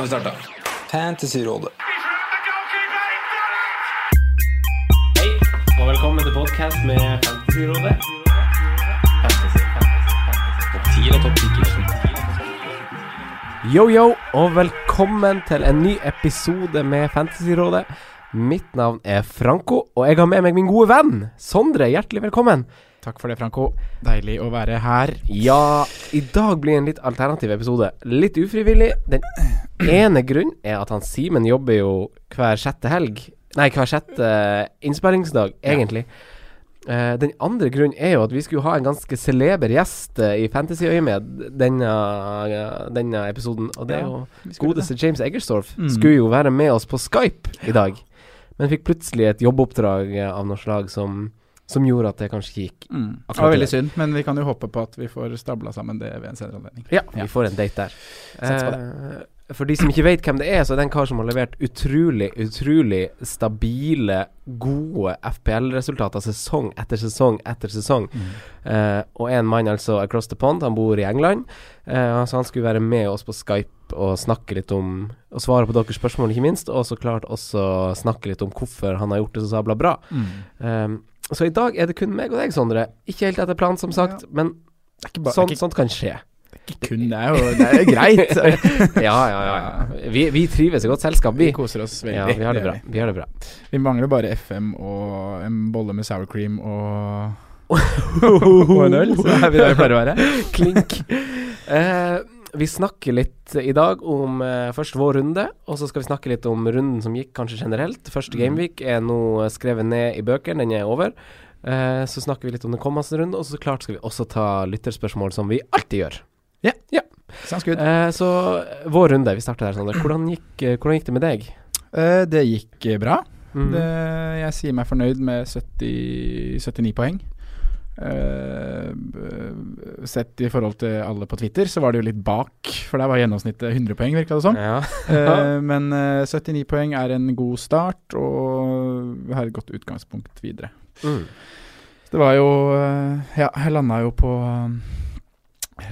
Nå har vi starta. Fantasyrådet. Hei, og velkommen til podkast med Fantasyrådet. Fantasy, fantasy, fantasy. Topp 10 og topp 10 Yo, yo, og velkommen til en ny episode med Fantasyrådet. Mitt navn er Franco, og jeg har med meg min gode venn Sondre. Hjertelig velkommen. Takk for det, Franco. Deilig å være her. Ja, i dag blir en litt alternativ episode. Litt ufrivillig. Den ene grunnen er at han Simen jobber jo hver sjette helg. Nei, hver sjette innspillingsdag, egentlig. Eh, den andre grunnen er jo at vi skulle ha en ganske celeber gjest uh, i Fantasyøyemed denne, denne episoden. Og det er jo ja, godeste godeste James Eggerstorff. Mm. Skulle jo være med oss på Skype i dag, men fikk plutselig et jobboppdrag eh, av noe slag som, som gjorde at det kanskje gikk. Mm. Det var veldig synd, men vi kan jo håpe på at vi får stabla sammen det ved en senere anledning. Ja, vi får en date der. Eh, for de som ikke vet hvem det er, så er det en kar som har levert utrolig, utrolig stabile, gode FPL-resultater sesong etter sesong etter sesong. Mm. Eh, og en mann altså across the pond, han bor i England. Eh, så han skulle være med oss på Skype og snakke litt om Og svare på deres spørsmål, ikke minst. Og så klart også snakke litt om hvorfor han har gjort det så sabla bra. Mm. Eh, så i dag er det kun meg og deg, Sondre. Ikke helt etter planen, som sagt, men Det er ikke bare sånt, ikke, sånt kan skje. ikke kun, det er jo det er greit. ja, ja, ja. ja. Vi, vi trives i godt selskap, vi vi. koser oss veldig. Ja, vi har det bra. vi. Har det bra. Vi mangler bare FM og en bolle med sour cream og og en øl, så er vi der vi pleier å være. Klink. Eh, vi snakker litt i dag om eh, først vår runde, og så skal vi snakke litt om runden som gikk kanskje generelt. Første Mm. gameweek er nå skrevet ned i bøkene, den er over. Eh, så snakker vi litt om den kommende runden, og så klart skal vi også ta lytterspørsmål, som vi alltid gjør. Ja. Sounds good. Eh, så eh, vår runde, vi starter der, Sander. Hvordan gikk, eh, hvordan gikk det med deg? Uh, det gikk eh, bra. Mm. Det, jeg sier meg fornøyd med 70, 79 poeng. Eh, b- sett i forhold til alle på Twitter, så var det jo litt bak, for der var gjennomsnittet 100 poeng, virka det som. Ja. uh, men uh, 79 poeng er en god start, og vi har et godt utgangspunkt videre. Mm. Det var jo eh, Ja, jeg landa jo på jeg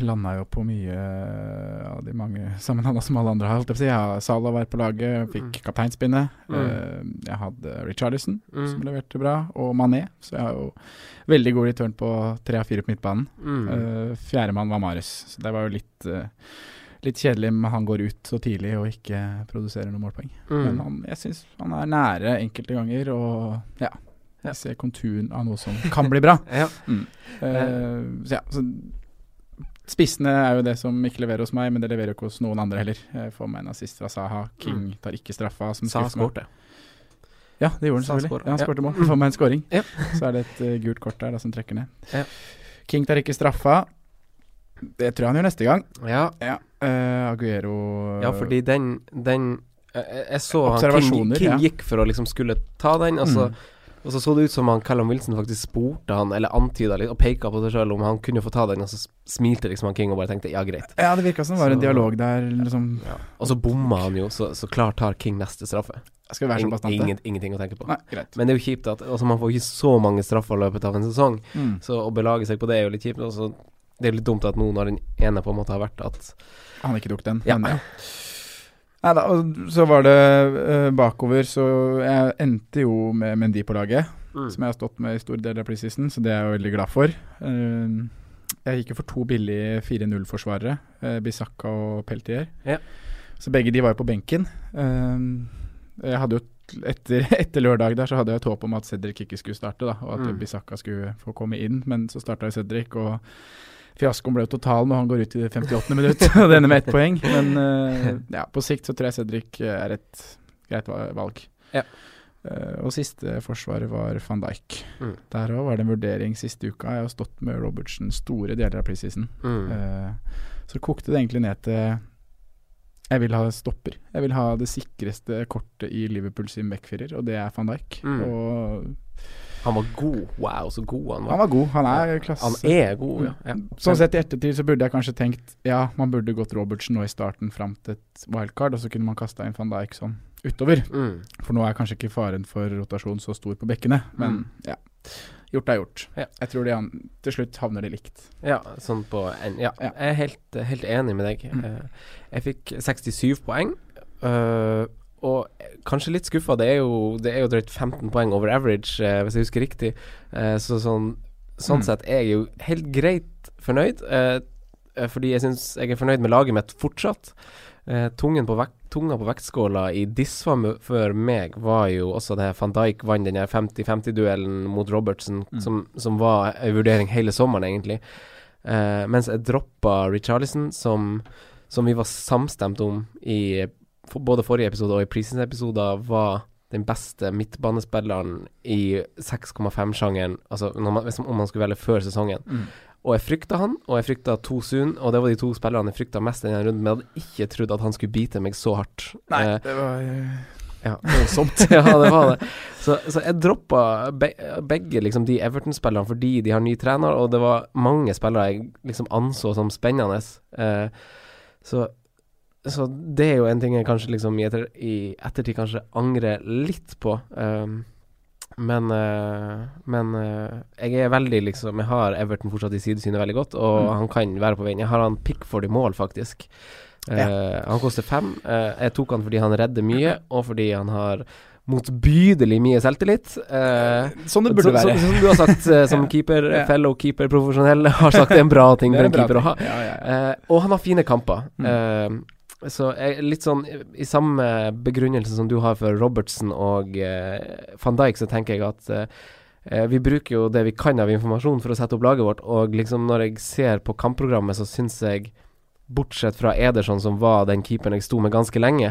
landa jo på mye eh, av de mange sammenhengene som alle andre har. holdt jeg har Sala var på laget, fikk Mm. kapteinspinnet. Mm. Eh, jeg hadde Richarlison, som Mm. leverte bra, og Mané. Så jeg har jo veldig god return på tre av fire på midtbanen. Mm. Uh, Fjerdemann var Marius, så det var jo litt eh, Litt kjedelig med han går ut så tidlig og ikke produserer noen målpoeng. Men Mm. han, jeg syns han er nære enkelte ganger, og ja. Jeg ser konturen av noe som kan bli bra. Ja. Eh, så ja, så Spissene er jo det som ikke leverer hos meg, men det leverer jo ikke hos noen andre heller. Jeg får meg en assist fra Saha. King tar ikke straffa. Som Saha skårte. Ja, det gjorde han selvfølgelig. Ja, han Ja. mål. Får meg en scoring. Ja. Så er det et uh, gult kort der da, som trekker ned. Ja. King tar ikke straffa. Det tror jeg han gjør neste gang. Ja. Ja. Uh, Aguero Ja, fordi den, den jeg, jeg så han King, King gikk for å liksom skulle ta den, og så, Mm. Og så så det ut som han Callum Wilson faktisk spurte han, eller antyda litt, og peka på seg sjøl om han kunne få ta den, og så smilte liksom han King og bare tenkte ja, greit. Ja, det virka som det var en dialog der. Liksom. Og så bomma han jo, så, så klart tar King neste straffe. Skal vi være så bastante? ingen, ingenting å tenke på. Nei, greit. Men det er jo kjipt at altså, man får ikke så mange straffer i løpet av en sesong, Mm. så å belage seg på det er jo litt kjipt. Og så det er litt dumt at nå når den ene på en måte har vært at Han ikke tok den, Ja. men ja. Nei da, og så var det uh, bakover, så jeg endte jo med Mendy på laget. Mm. Som jeg har stått med i store deler av preseason, så det er jeg veldig glad for. Uh, jeg gikk jo for to billige 4-0-forsvarere, uh, Bisakka og Peltier. Ja. Så begge de var jo på benken. Eh, Jeg hadde jo etter, etter lørdag der så hadde jeg et håp om at Cedric ikke skulle starte, da, og at Mm. Bisakka skulle få komme inn, men så starta jo Cedric, og fiaskoen ble jo total når han går ut i det 58. minutt og det ender med ett poeng. Men uh, ja, på sikt så tror jeg Cedric er et greit valg. Ja. Uh, og siste forsvaret var van Dijk. Mm. Der òg var det en vurdering siste uka. Jeg har stått med Robertsen store deler av preseason. Mm. Uh, så kokte det egentlig ned til Jeg vil ha stopper. Jeg vil ha det sikreste kortet i Liverpool sin backfirer, og det er van Dijk. Mm. Og Han var god. Wow, så god han var. han var god. Han er klasse. Han er god, ja. ja. Sånn sett i ettertid så burde jeg kanskje tenkt ja, man burde gått Robertsen nå i starten fram til et wildcard, og så kunne man kasta inn van Dijk sånn utover. Mm. For nå er kanskje ikke faren for rotasjon så stor på bekkene, men ja. Gjort er gjort. Ja. Jeg tror han, til slutt havner de likt. Ja, sånn på en Ja, Ja. jeg er helt, helt enig med deg. Mm. Eh, Jeg fikk 67 poeng. eh, og kanskje litt skuffa. Det er jo Det er jo drøyt 15 poeng over average, eh, hvis jeg husker riktig. Eh, så sånn Sånn Mm. sett er jeg jo helt greit fornøyd. eh, eh, fordi jeg syns jeg er fornøyd med laget mitt fortsatt. Eh, tungen på vekt, tunga på vektskåla i disfavør for meg var jo også det van Dijk vant den 50-50-duellen mot Robertsen, Mm. som, som var en vurdering hele sommeren, egentlig. Eh, mens jeg droppa Richarlison, som, som vi var samstemt om i for, både forrige episode og i preseason-episoder, var den beste midtbanespilleren i 6,5-sjangeren, altså man, om man skulle velge før sesongen. Mm. Og jeg frykta han, og jeg frykta Tosun, og det var de to spillerne jeg frykta mest denne runden, men jeg hadde ikke trodd at han skulle bite meg så hardt. Eh, det var ja, voldsomt. ja, det var det. Så, så jeg droppa be begge liksom, de Everton-spillerne fordi de har ny trener, og det var mange spillere jeg liksom anså som spennende. Eh, så, så det er jo en ting jeg kanskje liksom i, etter, i ettertid kanskje angrer litt på. Um, men uh, men uh, jeg er veldig liksom Jeg har Everton fortsatt i sidesynet veldig godt, og Mm. han kan være på veien. Jeg har han Pickford i mål, faktisk. Eh, han koster fem. Jeg tok han fordi han redder mye, og fordi han har motbydelig mye selvtillit. Eh, Sånn det burde så- være. Som, Som du har sagt eh, som keeper, Ja. fellow keeper profesjonell, har sagt det er en bra ting for en en keeper keeper å ha. Ja, ja. Eh, og han har fine kamper. Mm. Så litt sånn i samme begrunnelse som du har for Robertsen og eh, van Dijk, så tenker jeg at eh, vi bruker jo det vi kan av informasjon for å sette opp laget vårt, og liksom når jeg ser på kampprogrammet, så syns jeg Bortsett fra Ederson, som var den keeperen jeg sto med ganske lenge,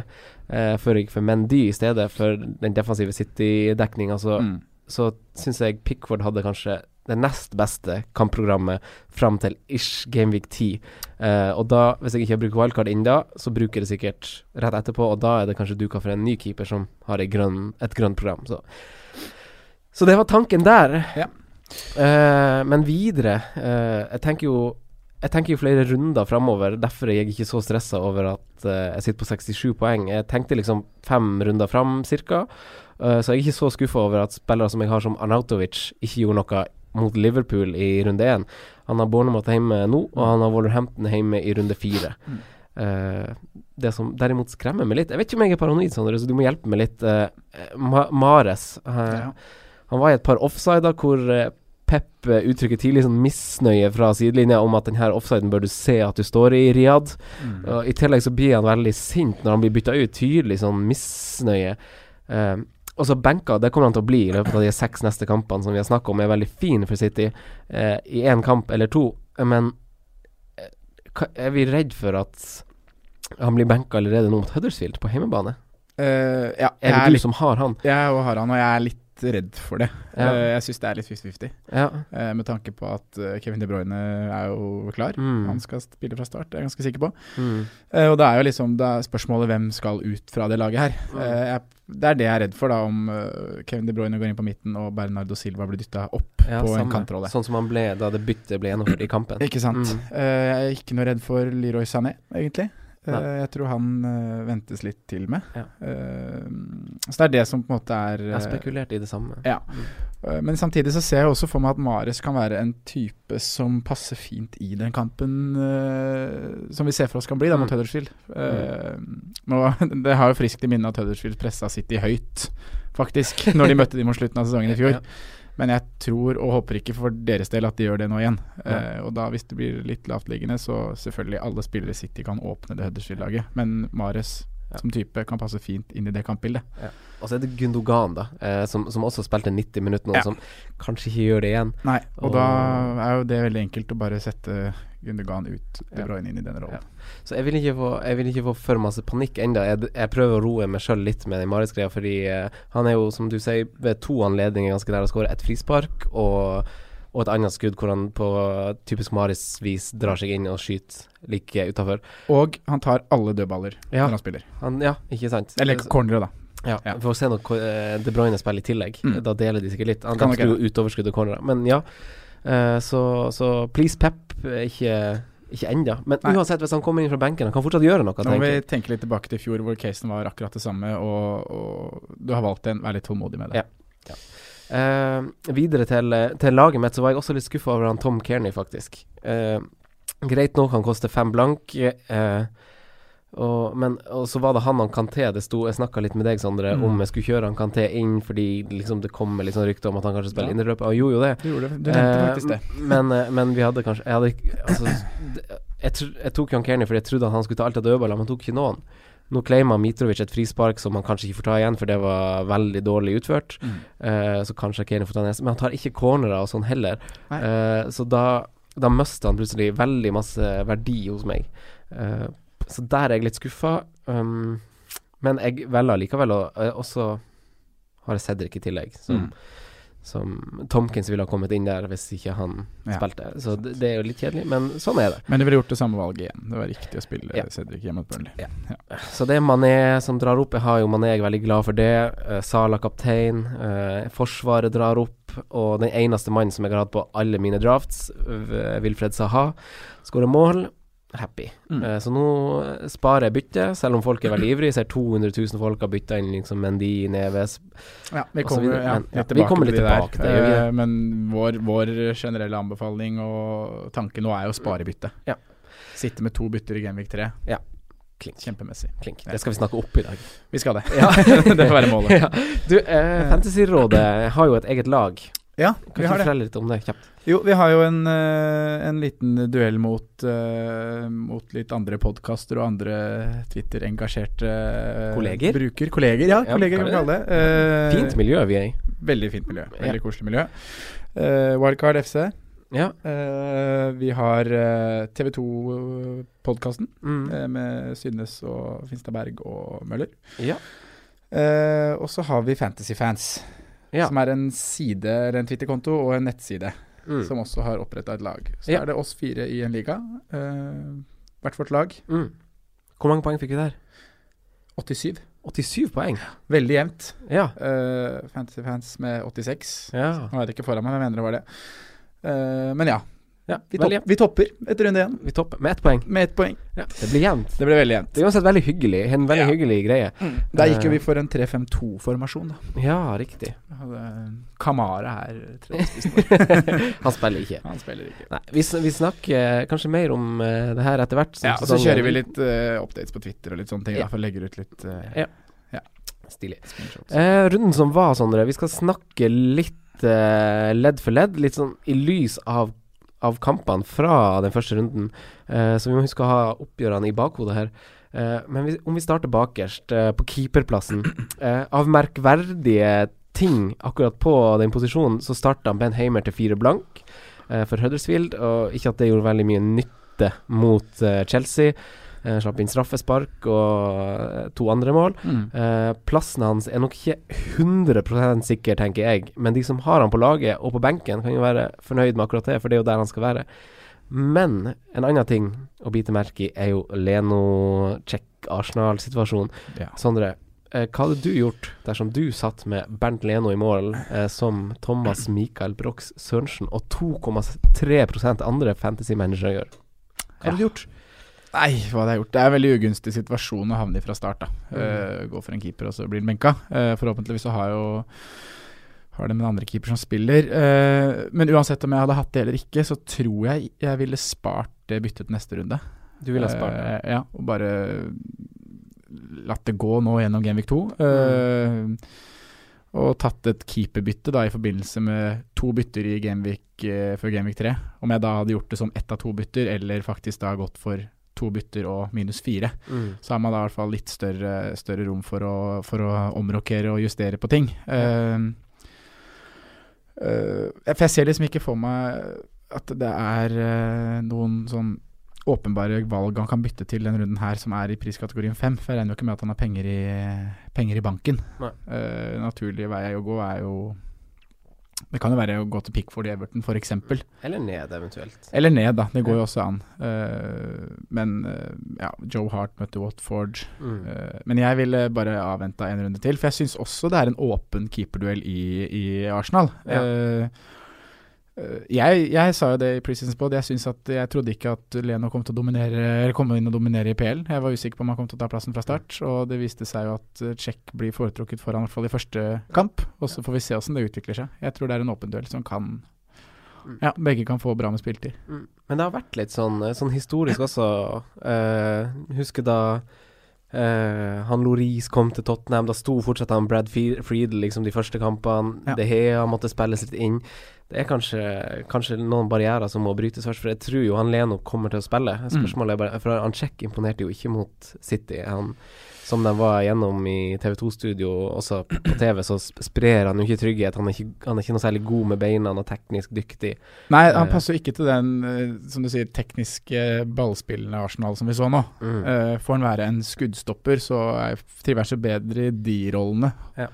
eh, før jeg gikk for Mendy i stedet for den defensive City-dekninga, så, Mm. så syns jeg Pickford hadde kanskje det nest beste kampprogrammet fram til ish Gameweek 10. Uh, og da, hvis jeg ikke bruker wildcard inn da, så bruker jeg det sikkert rett etterpå, og da er det kanskje duka for en ny keeper som har grønn, et grønt program. Så. så det var tanken der. Ja. Uh, men videre uh, Jeg tenker jo jeg tenker jo flere runder framover, derfor er jeg ikke så stressa over at uh, jeg sitter på 67 poeng. Jeg tenkte liksom fem runder fram, cirka. Uh, så jeg er ikke så skuffa over at spillere som jeg har som Arnautovic, ikke gjorde noe mot Liverpool i runde én. Han har Bournemouth hjemme nå, og han har Wolverhampton hjemme i runde fire. Mm. Uh, det som derimot skremmer meg litt Jeg vet ikke om jeg er paranoid, Sondre, så du må hjelpe meg litt. Uh, Ma Mares. Uh, Ja. Han var i et par offsider hvor Pep uttrykker tidlig sånn misnøye fra sidelinja om at denne offsiden bør du se at du står i, Riyad. Mm. I tillegg så blir han veldig sint når han blir bytta ut. Tydelig sånn misnøye. Eh, og så benka, det kommer han til å bli i løpet av de seks neste kampene som vi har snakka om, er veldig fin for City eh, i én kamp eller to. Men eh, er vi redd for at han blir benka allerede nå mot Huddersfield på hjemmebane? Uh, ja, Er det du litt, som har han? jeg har han, og jeg er litt redd for det. Ja. Eh, jeg syns det er litt 50-50, Ja. eh, med tanke på at eh, Kevin De Bruyne er jo klar. Mm. Han skal spille fra start, det er jeg ganske sikker på. Mm. Og det er jo liksom det er spørsmålet hvem skal ut fra det laget her. Mm. Jeg, det er det jeg er redd for, da, om Kevin De Bruyne går inn på midten og Bernardo Silva blir dytta opp Ja, på en kantrolle. Sånn som han ble da det byttet ble gjennomført i kampen. Ikke sant. Mm. Jeg er ikke noe redd for Leroy Sané, egentlig. Eh, jeg tror han eh, ventes litt til med. Ja. Eh, så det er det som på en måte er Jeg har eh, spekulert i det samme. Ja. Men samtidig så ser jeg også for meg at Mares kan være en type som passer fint i den kampen som vi ser for oss kan bli da mot Mm. Huddersfield. Mm. det har jo friskt i minne at Huddersfield pressa City høyt, faktisk, når de møtte dem mot slutten av sesongen i fjor. Ja. Men jeg tror og håper ikke for deres del at de gjør det nå igjen. Ja. Eh, og da hvis det blir litt lavtliggende, så selvfølgelig alle spillere i City kan åpne det Huddersfield-laget. Men Mares som type kan passe fint inn i det kampbildet. Ja. Og så er det Gundogan, da, eh, som, som, også spilte 90 minutter nå, ja. som kanskje ikke gjør det igjen. Nei, og, og, da er jo det veldig enkelt å bare sette Gundogan ut, De Bruyne inn i denne rollen. Ja. Så jeg vil, få, jeg vil ikke få for masse panikk ennå. Jeg, jeg, prøver å roe meg sjøl litt med den Maris-greia, fordi uh, han er jo, som du sier, ved to anledninger ganske nær å skåre et frispark. og og et annet skudd hvor han på typisk Maris-vis drar seg inn og skyter like utafor. Og han tar alle dødballer ja. når han spiller. Han, ja, ikke sant. Eller cornere, da. Ja, ja. Vi får se når eh, De Bruyne spiller i tillegg. Mm. Da deler de sikkert litt. Han kan jo ut overskudd og cornerer. Men ja, uh, så, så, please Pep, ikke ikke ennå, men Nei. uansett, hvis han kommer inn fra benken, han kan fortsatt gjøre noe. Nå må vi tenke litt tilbake til fjor, hvor casen var akkurat det samme, og, og du har valgt en. Vær litt tålmodig med det. Ja. ja. Uh, videre til, til, laget mitt, så var jeg også litt skuffa over han Tom Kearney, faktisk. Uh, greit nok, han koster fem blank. Uh, og, men, og så var det han Kanté det sto Jeg snakka litt med deg, Sondre, mm. om jeg skulle kjøre han Kanté inn fordi liksom det kommer litt sånn rykte om at han kanskje spiller ja. indreløpet. Han gjorde jo det. Du gjorde det. Du nevnte eh, faktisk det. Men, eh, men, vi hadde kanskje Jeg, hadde, altså, jeg, jeg tok Jan Kearney fordi jeg trodde at han skulle ta alt av dødballer, men han tok ikke noen. Nå claima Mitrovic et frispark som han kanskje ikke får ta igjen, for det var veldig dårlig utført. Mm. Eh, så kanskje Kearney får ta neste. Men han tar ikke cornerer og sånn heller. Eh, så da, da mister han plutselig veldig masse verdi hos meg. Uh, så der er jeg litt skuffa. Um, men jeg velger likevel å uh, også har Cedric i tillegg, som, mm. som, Tomkins ville ha kommet inn der hvis ikke han ja. spilte. Så det, det, er jo litt kjedelig, men sånn er det. Men du ville gjort det samme valget igjen. Det var riktig å spille ja. Cedric hjemme mot Burnley. Ja. Ja. Så det er Mané som drar opp. Jeg har jo Mané, jeg er veldig glad for det. Uh, Sala kaptein. Uh, forsvaret drar opp. Og den eneste mannen som jeg har hatt på alle mine drafts, Wilfred Saha, skårer mål happy. Mm. Uh, så nå sparer jeg byttet, selv om folk er veldig ivrige. Ser 200 000 folk har bytta inn liksom Mendy, Neves Ja, vi kommer, ja, men, ja, tilbake kommer litt tilbake til det. Uh, men vår, vår, generelle anbefaling og tanke nå er jo å spare byttet. Ja. Sitte med to bytter i Genvik 3. Ja. Klink. Kjempemessig. Klink. Det skal vi snakke opp i dag. Vi skal det. det får være målet. Du, uh, Fantasyrådet har jo et eget lag. Ja, vi har det. Kan litt om det kjapt? Jo, vi har jo en, uh, en liten duell mot, uh, mot litt andre podkaster og andre Twitter-engasjerte uh, Kolleger? Bruker. Kolleger, ja. kolleger kan vi kalle det. fint miljø vi er i. Veldig fint miljø. Veldig koselig miljø. Wildcard FC. Ja. vi har TV 2-podkasten mm. med Synnes og Finstad Berg og Møller. Ja. og så har vi Fantasyfans. Ja. Som er en side, eller en Twitter-konto og en nettside, mm. som også har oppretta et lag. Så ja. er det oss fire i en liga. Uh, hvert vårt lag. Mm. Hvor mange poeng fikk vi der? 87. 87 poeng? Veldig jevnt. Ja. Uh, Fantasy Fans med 86. Ja. Nå er det ikke foran meg, men jeg mener det var det. Uh, men ja, ja, vi, topp, vi, topper etter runde én. Vi topper med ett poeng. Med ett poeng. Ja. Det blir jevnt. Det blir veldig jevnt. Det er uansett veldig hyggelig. En veldig ja. hyggelig greie. Mm. Der gikk jo vi for en 3-5-2-formasjon, da. Ja, riktig. Hadde Kamara her Han spiller ikke. Han spiller ikke. Nei, vi, vi snakker kanskje mer om uh, det her etter hvert. Ja, og så kjører vi litt uh, updates på Twitter og litt sånne ting. Ja. Derfor legger ut litt uh, Ja. ja. Stilig. runden som var, Sondre. Vi skal snakke litt ledd for ledd. Litt sånn i lys av av kampene fra den første runden. Uh, så vi må huske å ha oppgjørene i bakhodet her. Uh, men om vi starter bakerst, uh, på keeperplassen Av merkverdige ting akkurat på den posisjonen, så starta Ben Heimer til fire blank for Huddersfield. Og ikke at det gjorde veldig mye nytte mot Chelsea. Uh, slapp inn straffespark og uh, to andre mål. Mm. Eh, plassen hans er nok ikke 100% sikker, tenker jeg, men de som har han på laget og på benken, kan jo være fornøyd med akkurat det, for det er jo der han skal være. Men en annen ting å bite merke i er jo Leno-check-Arsenal-situasjonen. Ja. Sondre, hva hadde du gjort dersom du satt med Bernt Leno i mål, som Thomas Mikael Brox Sørensen og 2,3% andre fantasy-managere gjør? Hva hadde du gjort? Nei, hva hadde jeg gjort? Det er en veldig ugunstig situasjon å havne i fra start. da mm. uh, Gå for en keeper, og så blir den benka. Uh, forhåpentligvis så har jo har det med en andre keeper som spiller. Uh, men uansett om jeg hadde hatt det eller ikke, så tror jeg jeg ville spart det byttet neste runde. Du ville ha spart det? ja, og bare latt det gå nå gjennom Genvik 2. Mm. Og tatt et keeperbytte da i forbindelse med to bytter i Genvik før Genvik 3. Om jeg da hadde gjort det som ett av to bytter, eller faktisk da gått for to bytter og minus fire. Mm. Så har man da i hvert fall litt større, større rom for å, for å omrokere og justere på ting. Uh, uh, for jeg ser liksom ikke for meg at det er uh, noen sånn åpenbare valg han kan bytte til denne runden her, som er i priskategorien fem. For jeg regner jo ikke med at han har penger i, penger i banken. Uh, naturlig vei å gå er jo Det kan jo være å gå til Pickford i Everton, f.eks. Eller ned, eventuelt. Eller ned, da. Det går jo også an. Uh, men uh, ja, Joe Hart møtte Watford. Mm. men jeg ville bare avventa en runde til, for jeg syns også det er en åpen keeperduell i, i Arsenal. Ja. Jeg, jeg, sa jo det i Preseason Spot. Jeg at jeg trodde ikke at Leno kom til å dominere Eller komme inn og dominere i PL. Jeg var usikker på om han kom til å ta plassen fra start, og det viste seg jo at Czech blir foretrukket foran i hvert fall i første kamp. Og så får vi se åssen det utvikler seg. Jeg tror det er en åpen duell som kan Ja, begge kan få bra med spiltid. Mm. Men det har vært litt sånn, sånn historisk også. Uh, husker da Uh, han Loris kom til Tottenham. Da sto fortsatt han Brad Friedel liksom de første kampene. Ja. De Hea måtte spilles litt inn. Det er kanskje, kanskje, noen barrierer som må brytes først, for jeg tror jo han Leno kommer til å spille. Spørsmålet er bare For han Check imponerte jo ikke mot City. Han, som de var gjennom i TV2-studio, også på TV, så sprer han jo ikke trygghet. Han er ikke, han er ikke noe særlig god med beina og teknisk dyktig. Nei, han passer jo ikke til den, som du sier, tekniske ballspillende Arsenal som vi så nå. Mm. Uh, får han være en skuddstopper, så trives han bedre i de rollene. Ja.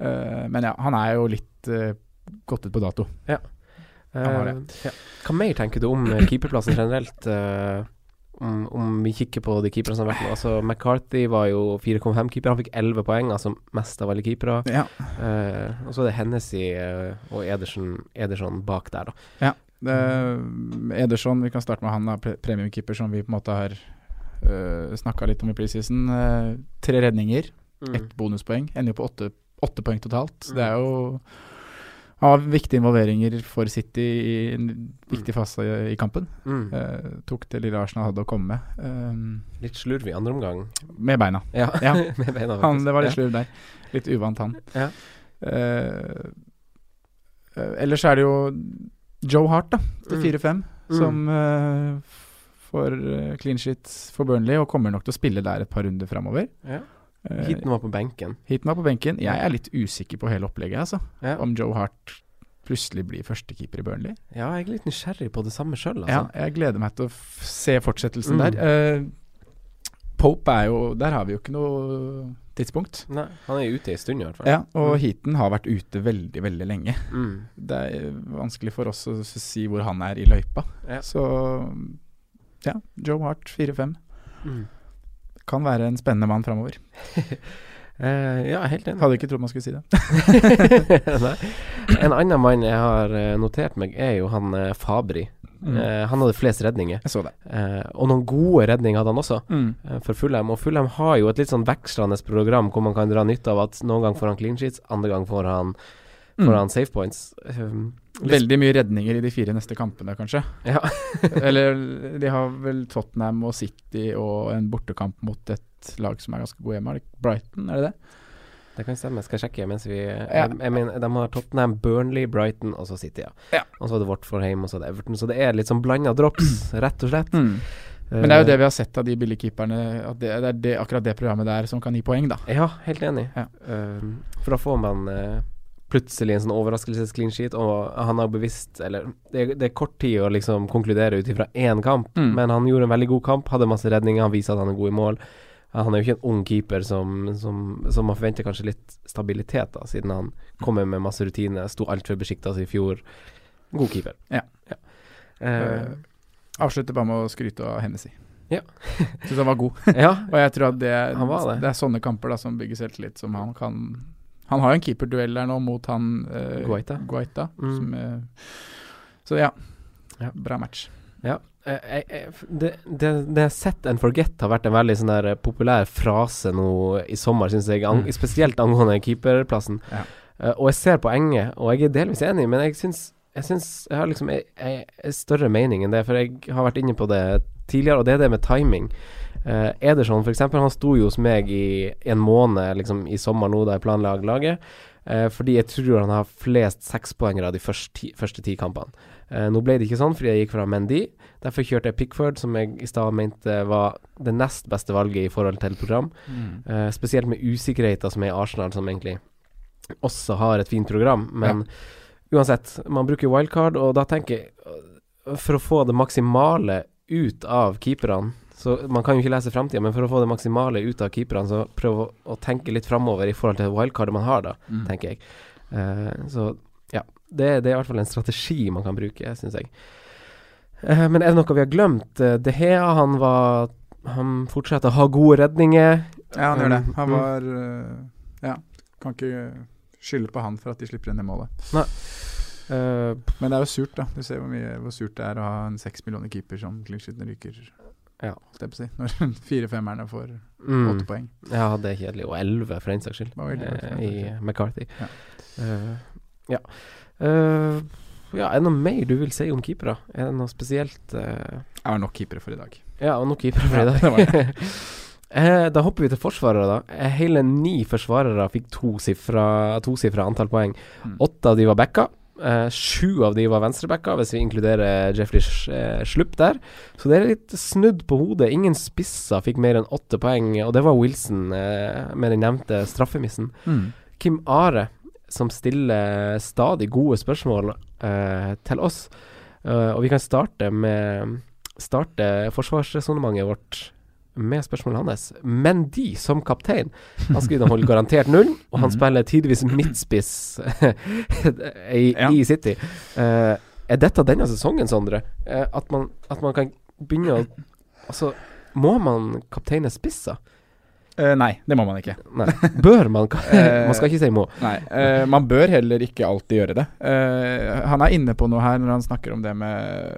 Uh, men ja, han er jo litt uh, gått ut på dato. Ja. Uh, ja. Hva mer tenker du om keeperplassen generelt? Om, om, vi kikker på de keeperne som har vært med. Altså McCarthy var jo 4,5-keeper. Han fikk 11 poeng, altså mest av alle keepere. Ja. og så er det Hennessy og Ederson, Ederson bak der, da. Ja. Ederson, vi kan starte med han, da, pre premiumkeeper som vi på en måte har uh, snakka litt om i preseason. tre redninger, Mm. ett bonuspoeng. Ender jo på åtte, åtte poeng totalt. Det er jo av viktige involveringer for City i en viktig fase i, i kampen. Mm. Uh, tok det lille Arsenal hadde å komme med. Um, litt slurv i andre omgang. Med beina. Ja, ja. med beina han, det var litt ja. slurv der. Litt uvant, han. Ja. Uh, uh, ellers er det jo Joe Hart, da, til Mm. 4-5, Mm. som får clean shit for Burnley, og kommer nok til å spille der et par runder framover. Ja. Heaton var på benken. Heaton var på benken. Jeg er litt usikker på hele opplegget, altså. Ja. Om Joe Hart plutselig blir førstekeeper i Burnley. Ja, jeg er litt nysgjerrig på det samme sjøl, altså. Ja, jeg gleder meg til å se fortsettelsen Mm. der. Uh, Pope er jo Der har vi jo ikke noe tidspunkt. Nei, han er ute i stund, i hvert fall. Ja, og Mm. Heaton har vært ute veldig, veldig lenge. Mm. Det er vanskelig for oss å si hvor han er i løypa. Ja. Så ja, Joe Hart 4-5. Mm. Kan være en spennende mann framover. Uh, ja, helt enig. Hadde ikke trodd man skulle si det. En annen mann jeg har uh, notert meg, er jo han uh, Fabri. Mm. han hadde flest redninger. Jeg så det. og noen gode redninger hadde han også, Mm. for Fulham. Og Fulham har jo et litt sånn vekslende program hvor man kan dra nytte av at noen gang får han clean sheets, andre gang får han, får Mm. han safe points. Um, Veldig mye redninger i de fire neste kampene, kanskje. Ja. Eller de har vel Tottenham og City og en bortekamp mot et lag som er ganske gode hjemme. Brighton, er det det? Det kan stemme. Skal jeg sjekke mens vi Ja. jeg, jeg mener, De har Tottenham, Burnley, Brighton og så City, ja. Ja. Og så er det Watford hjemme, og så er det Everton. Så det er litt sånn blanda drops, rett og slett. Mm. Men det er jo det vi har sett av de billigkeeperne, at det, det er det, akkurat det programmet der som kan gi poeng, da. Ja, helt enig. Ja. Uh, for da får man uh, plutselig en sånn overraskelses-clean sheet, og han har bevisst Eller det, det er kort tid å liksom konkludere ut ifra én kamp, Mm. men han gjorde en veldig god kamp, hadde masse redninger, han viser at han er god i mål. Han er jo ikke en ung keeper som, som, som man forventer kanskje litt stabilitet, da, siden han kommer med masse rutine, sto altfor besjikta i fjor. God keeper. Ja. ja. Uh, avslutter bare med å skryte av Hennessy. Ja. Syns han var god. ja. Og jeg tror at det. det er sånne kamper da som bygger selvtillit, som han kan Han har jo en keeperduell der nå mot han uh, Guaita. Guaita Mm. som, eh, så ja. Ja. Bra match. Ja. Jeg, jeg, jeg- det, det, det set and forget har vært en veldig sånn der populær frase nå i sommer, syns jeg. Ang, Mm. Spesielt angående keeperplassen. Ja. Uh, og jeg ser poenget, og jeg er delvis enig, men jeg syns jeg, syns jeg har liksom ei større mening enn det, for jeg har vært inne på det tidligere, og det er det med timing. Uh, Ederson, for eksempel, han sto jo hos meg i en måned liksom, i sommer nå da jeg planla laget. uh, fordi jeg tror han har flest sekspoengere de første ti, første ti kampene. Uh, nå ble det ikke sånn fordi jeg gikk fra Mendy. Derfor kjørte jeg Pickford, som jeg i stad mente var det nest beste valget i forhold til program. Eh, spesielt med usikkerheten som er i Arsenal, som egentlig også har et fint program. Men uansett, man bruker wildcard, og da tenker jeg For å få det maksimale ut av keeperne så Man kan jo ikke lese framtida, men for å få det maksimale ut av keeperne, så prøv å, å tenke litt framover i forhold til wildcardet man har, da, Mm. tenker jeg. Uh, så ja. Det, det er i hvert fall en strategi man kan bruke, syns jeg. Uh, men er det noe vi har glemt? Uh, De Hea, han var Han fortsetter å ha gode redninger. Ja, han gjør det. Han Mm. var Ja, kan ikke skylde på han for at de slipper inn i målet. Eh, Men det er jo surt, da. Du ser hvor, mye, hvor surt det er å ha en seks millioner keeper som clean-sheeten ryker. Ja. jeg si. Når fire-femmerne får Mm. åtte poeng. Ja, det er kjedelig. Og 11 for den saks skyld, eh, i. McCarthy. Ja. Uh, ja. Uh, ja, er det noe mer du vil si om keepere? Er det noe spesielt uh... Det har nok keepere for i dag. Ja, nok keepere for i Ja, dag. det var Eh, da hopper vi til forsvarere, da. Hele ni forsvarere fikk tosifra to antall poeng. Mm. Åtte av de var backa. Eh, sju av de var venstrebacka, hvis vi inkluderer Jeffrey Sh- eh, Slupp der. Så det er litt snudd på hodet. Ingen spisser fikk mer enn åtte poeng, og det var Wilson eh, med den nevnte straffemissen. Mm. Kim Are, som stiller stadig gode spørsmål eh, til oss. Eh, og vi kan starte med Starte forsvarsresonnementet vårt med spørsmålet hans. Men de som kaptein Han skal inneholde garantert null, og han Mhm. spiller tidvis midtspiss i, Ja. i City. Uh, er dette denne sesongen, Sondre? Uh, at, man, at man kan begynne å Altså, må man kapteine spisser? Uh, nei, det må man ikke. Nei. Bør man? Man skal ikke si må. Nei, man bør heller ikke alltid gjøre det. Han er inne på noe her når han snakker om det med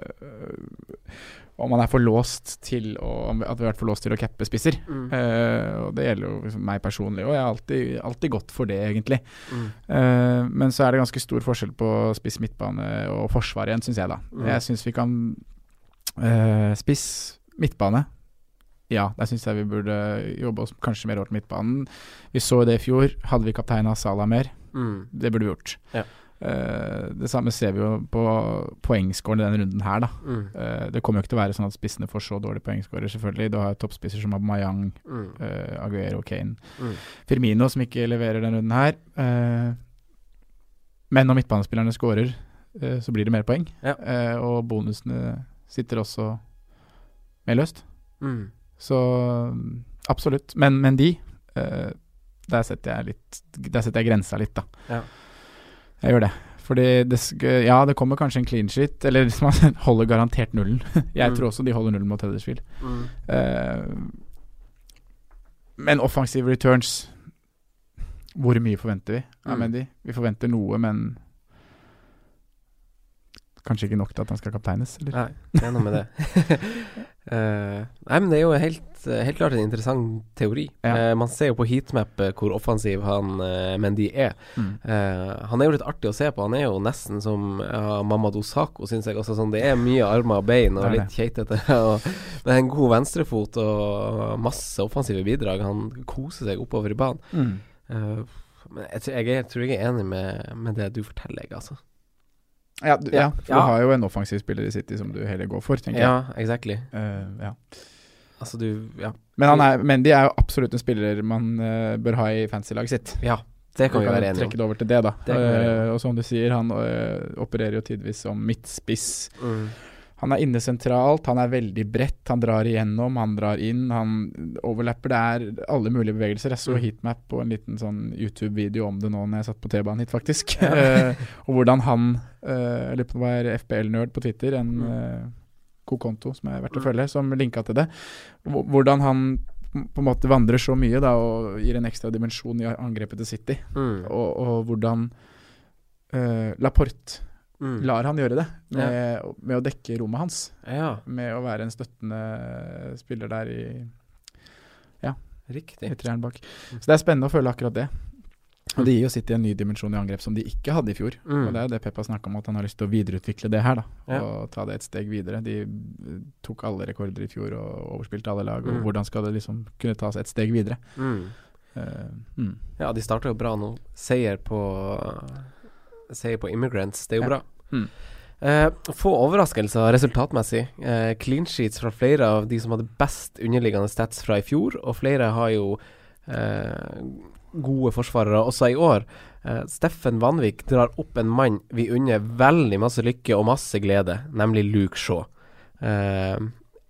Om man er for låst til å At vi har vært for låst til å cappe spisser. Mm. Uh, og det gjelder jo liksom meg personlig, og jeg har alltid, alltid gått for det, egentlig. Mm. Uh, men så er det ganske stor forskjell på spiss midtbane og forsvar igjen, syns jeg, da. Mm. Jeg syns vi kan uh, Spiss midtbane. Ja, der syns jeg vi burde jobbe oss kanskje mer over til midtbanen. Vi så det i fjor. Hadde vi kapteina Salah mer? Mm. Det burde vi gjort. Ja. Eh, det samme ser vi jo på poengscoren i denne runden her, da. Mm. Eh, det kommer jo ikke til å være sånn at spissene får så dårlige poengscorer, selvfølgelig. Du har toppspisser som Aubameyang, Mm. uh, Aguero, Kane. Mm. Firmino, som ikke leverer denne runden her. Eh, men når midtbanespillerne scorer, eh, så blir det mer poeng. Ja. Eh, og bonusene sitter også mer løst. Mm. Så absolutt. Men, men de eh, Der setter jeg litt Der setter jeg grensa litt, da. Ja. Jeg gjør det. Fordi det Ja, det kommer kanskje en clean sheet, eller man holder garantert nullen. jeg Mm. tror også de holder nullen mot Huddersfield. Mm. Uh, men offensive returns Hvor mye forventer vi av Mm. Mendy? Vi forventer noe, men kanskje ikke nok til at han skal kapteines, eller? Nei, det er noe med det. uh, nei, men det er jo helt, helt klart en interessant teori. Ja. Uh, man ser jo på heatmap eh, hvor offensiv han uh, Mendy er. Mm. Han er jo litt artig å se på. Han er jo nesten som uh, Mamadou Sako, syns jeg. Også, sånn, det er mye armer og bein og Det er litt keitete. Men en god venstrefot og masse offensive bidrag. Han koser seg oppover i banen. Mm. Men jeg, jeg, er- tror jeg er enig med, med det du forteller, jeg, altså. Ja, du, Ja. for du har jo en offensiv spiller i City som du heller går for, tenker jeg. Ja, exactly. Uh, ja. Altså, du Ja. Men han er, Mendy er jo absolutt en spiller man uh, bør ha i fancy-laget sitt. ja det kan vi være enige trekke det over til det, da. Det kan Eh, og som du sier, han uh, opererer jo tidvis som midtspiss. Mm. Han er inne sentralt, han er veldig bredt, han drar igjennom, han drar inn, han overlapper. Det er alle mulige bevegelser. Jeg så Mm. heatmap på en liten sånn YouTube-video om det nå når jeg satt på T-banen hit, faktisk. Eh, og hvordan han uh, eller det var FBL-nerd på Twitter, en Mm. eh, god konto som er verdt å Mm. følge, som linka til det. Hvordan han på en måte vandrer så mye da og gir en ekstra dimensjon i angrepet til City. Mm. Og, og hvordan uh, Laporte Mm. lar han gjøre det med, med å dekke rommet hans. Ja, Med å være en støttende spiller der i, Ja, riktig. i treeren bak. Så det er spennende å føle akkurat det. Og det gir jo City en ny dimensjon i angrep som de ikke hadde i fjor. Mm. Og det er det Peppa snakka om, at han har lyst til å videreutvikle det her. da Ja. Og ta det et steg videre. De eh, tok alle rekorder i fjor og overspilte alle lag. Og Mm. hvordan skal det liksom kunne tas et steg videre? Mm. Mm. Ja, de starta jo bra nå. Seier på Seier på Immigrants, det er jo bra. Mm. Uh, få overraskelser resultatmessig. Uh, clean sheets fra flere av de som hadde best underliggende stats fra i fjor, og flere har jo uh, gode forsvarere også i år. Steffen Vanvik drar opp en mann vi unner veldig masse lykke og masse glede, nemlig Luke Shaw. Eh,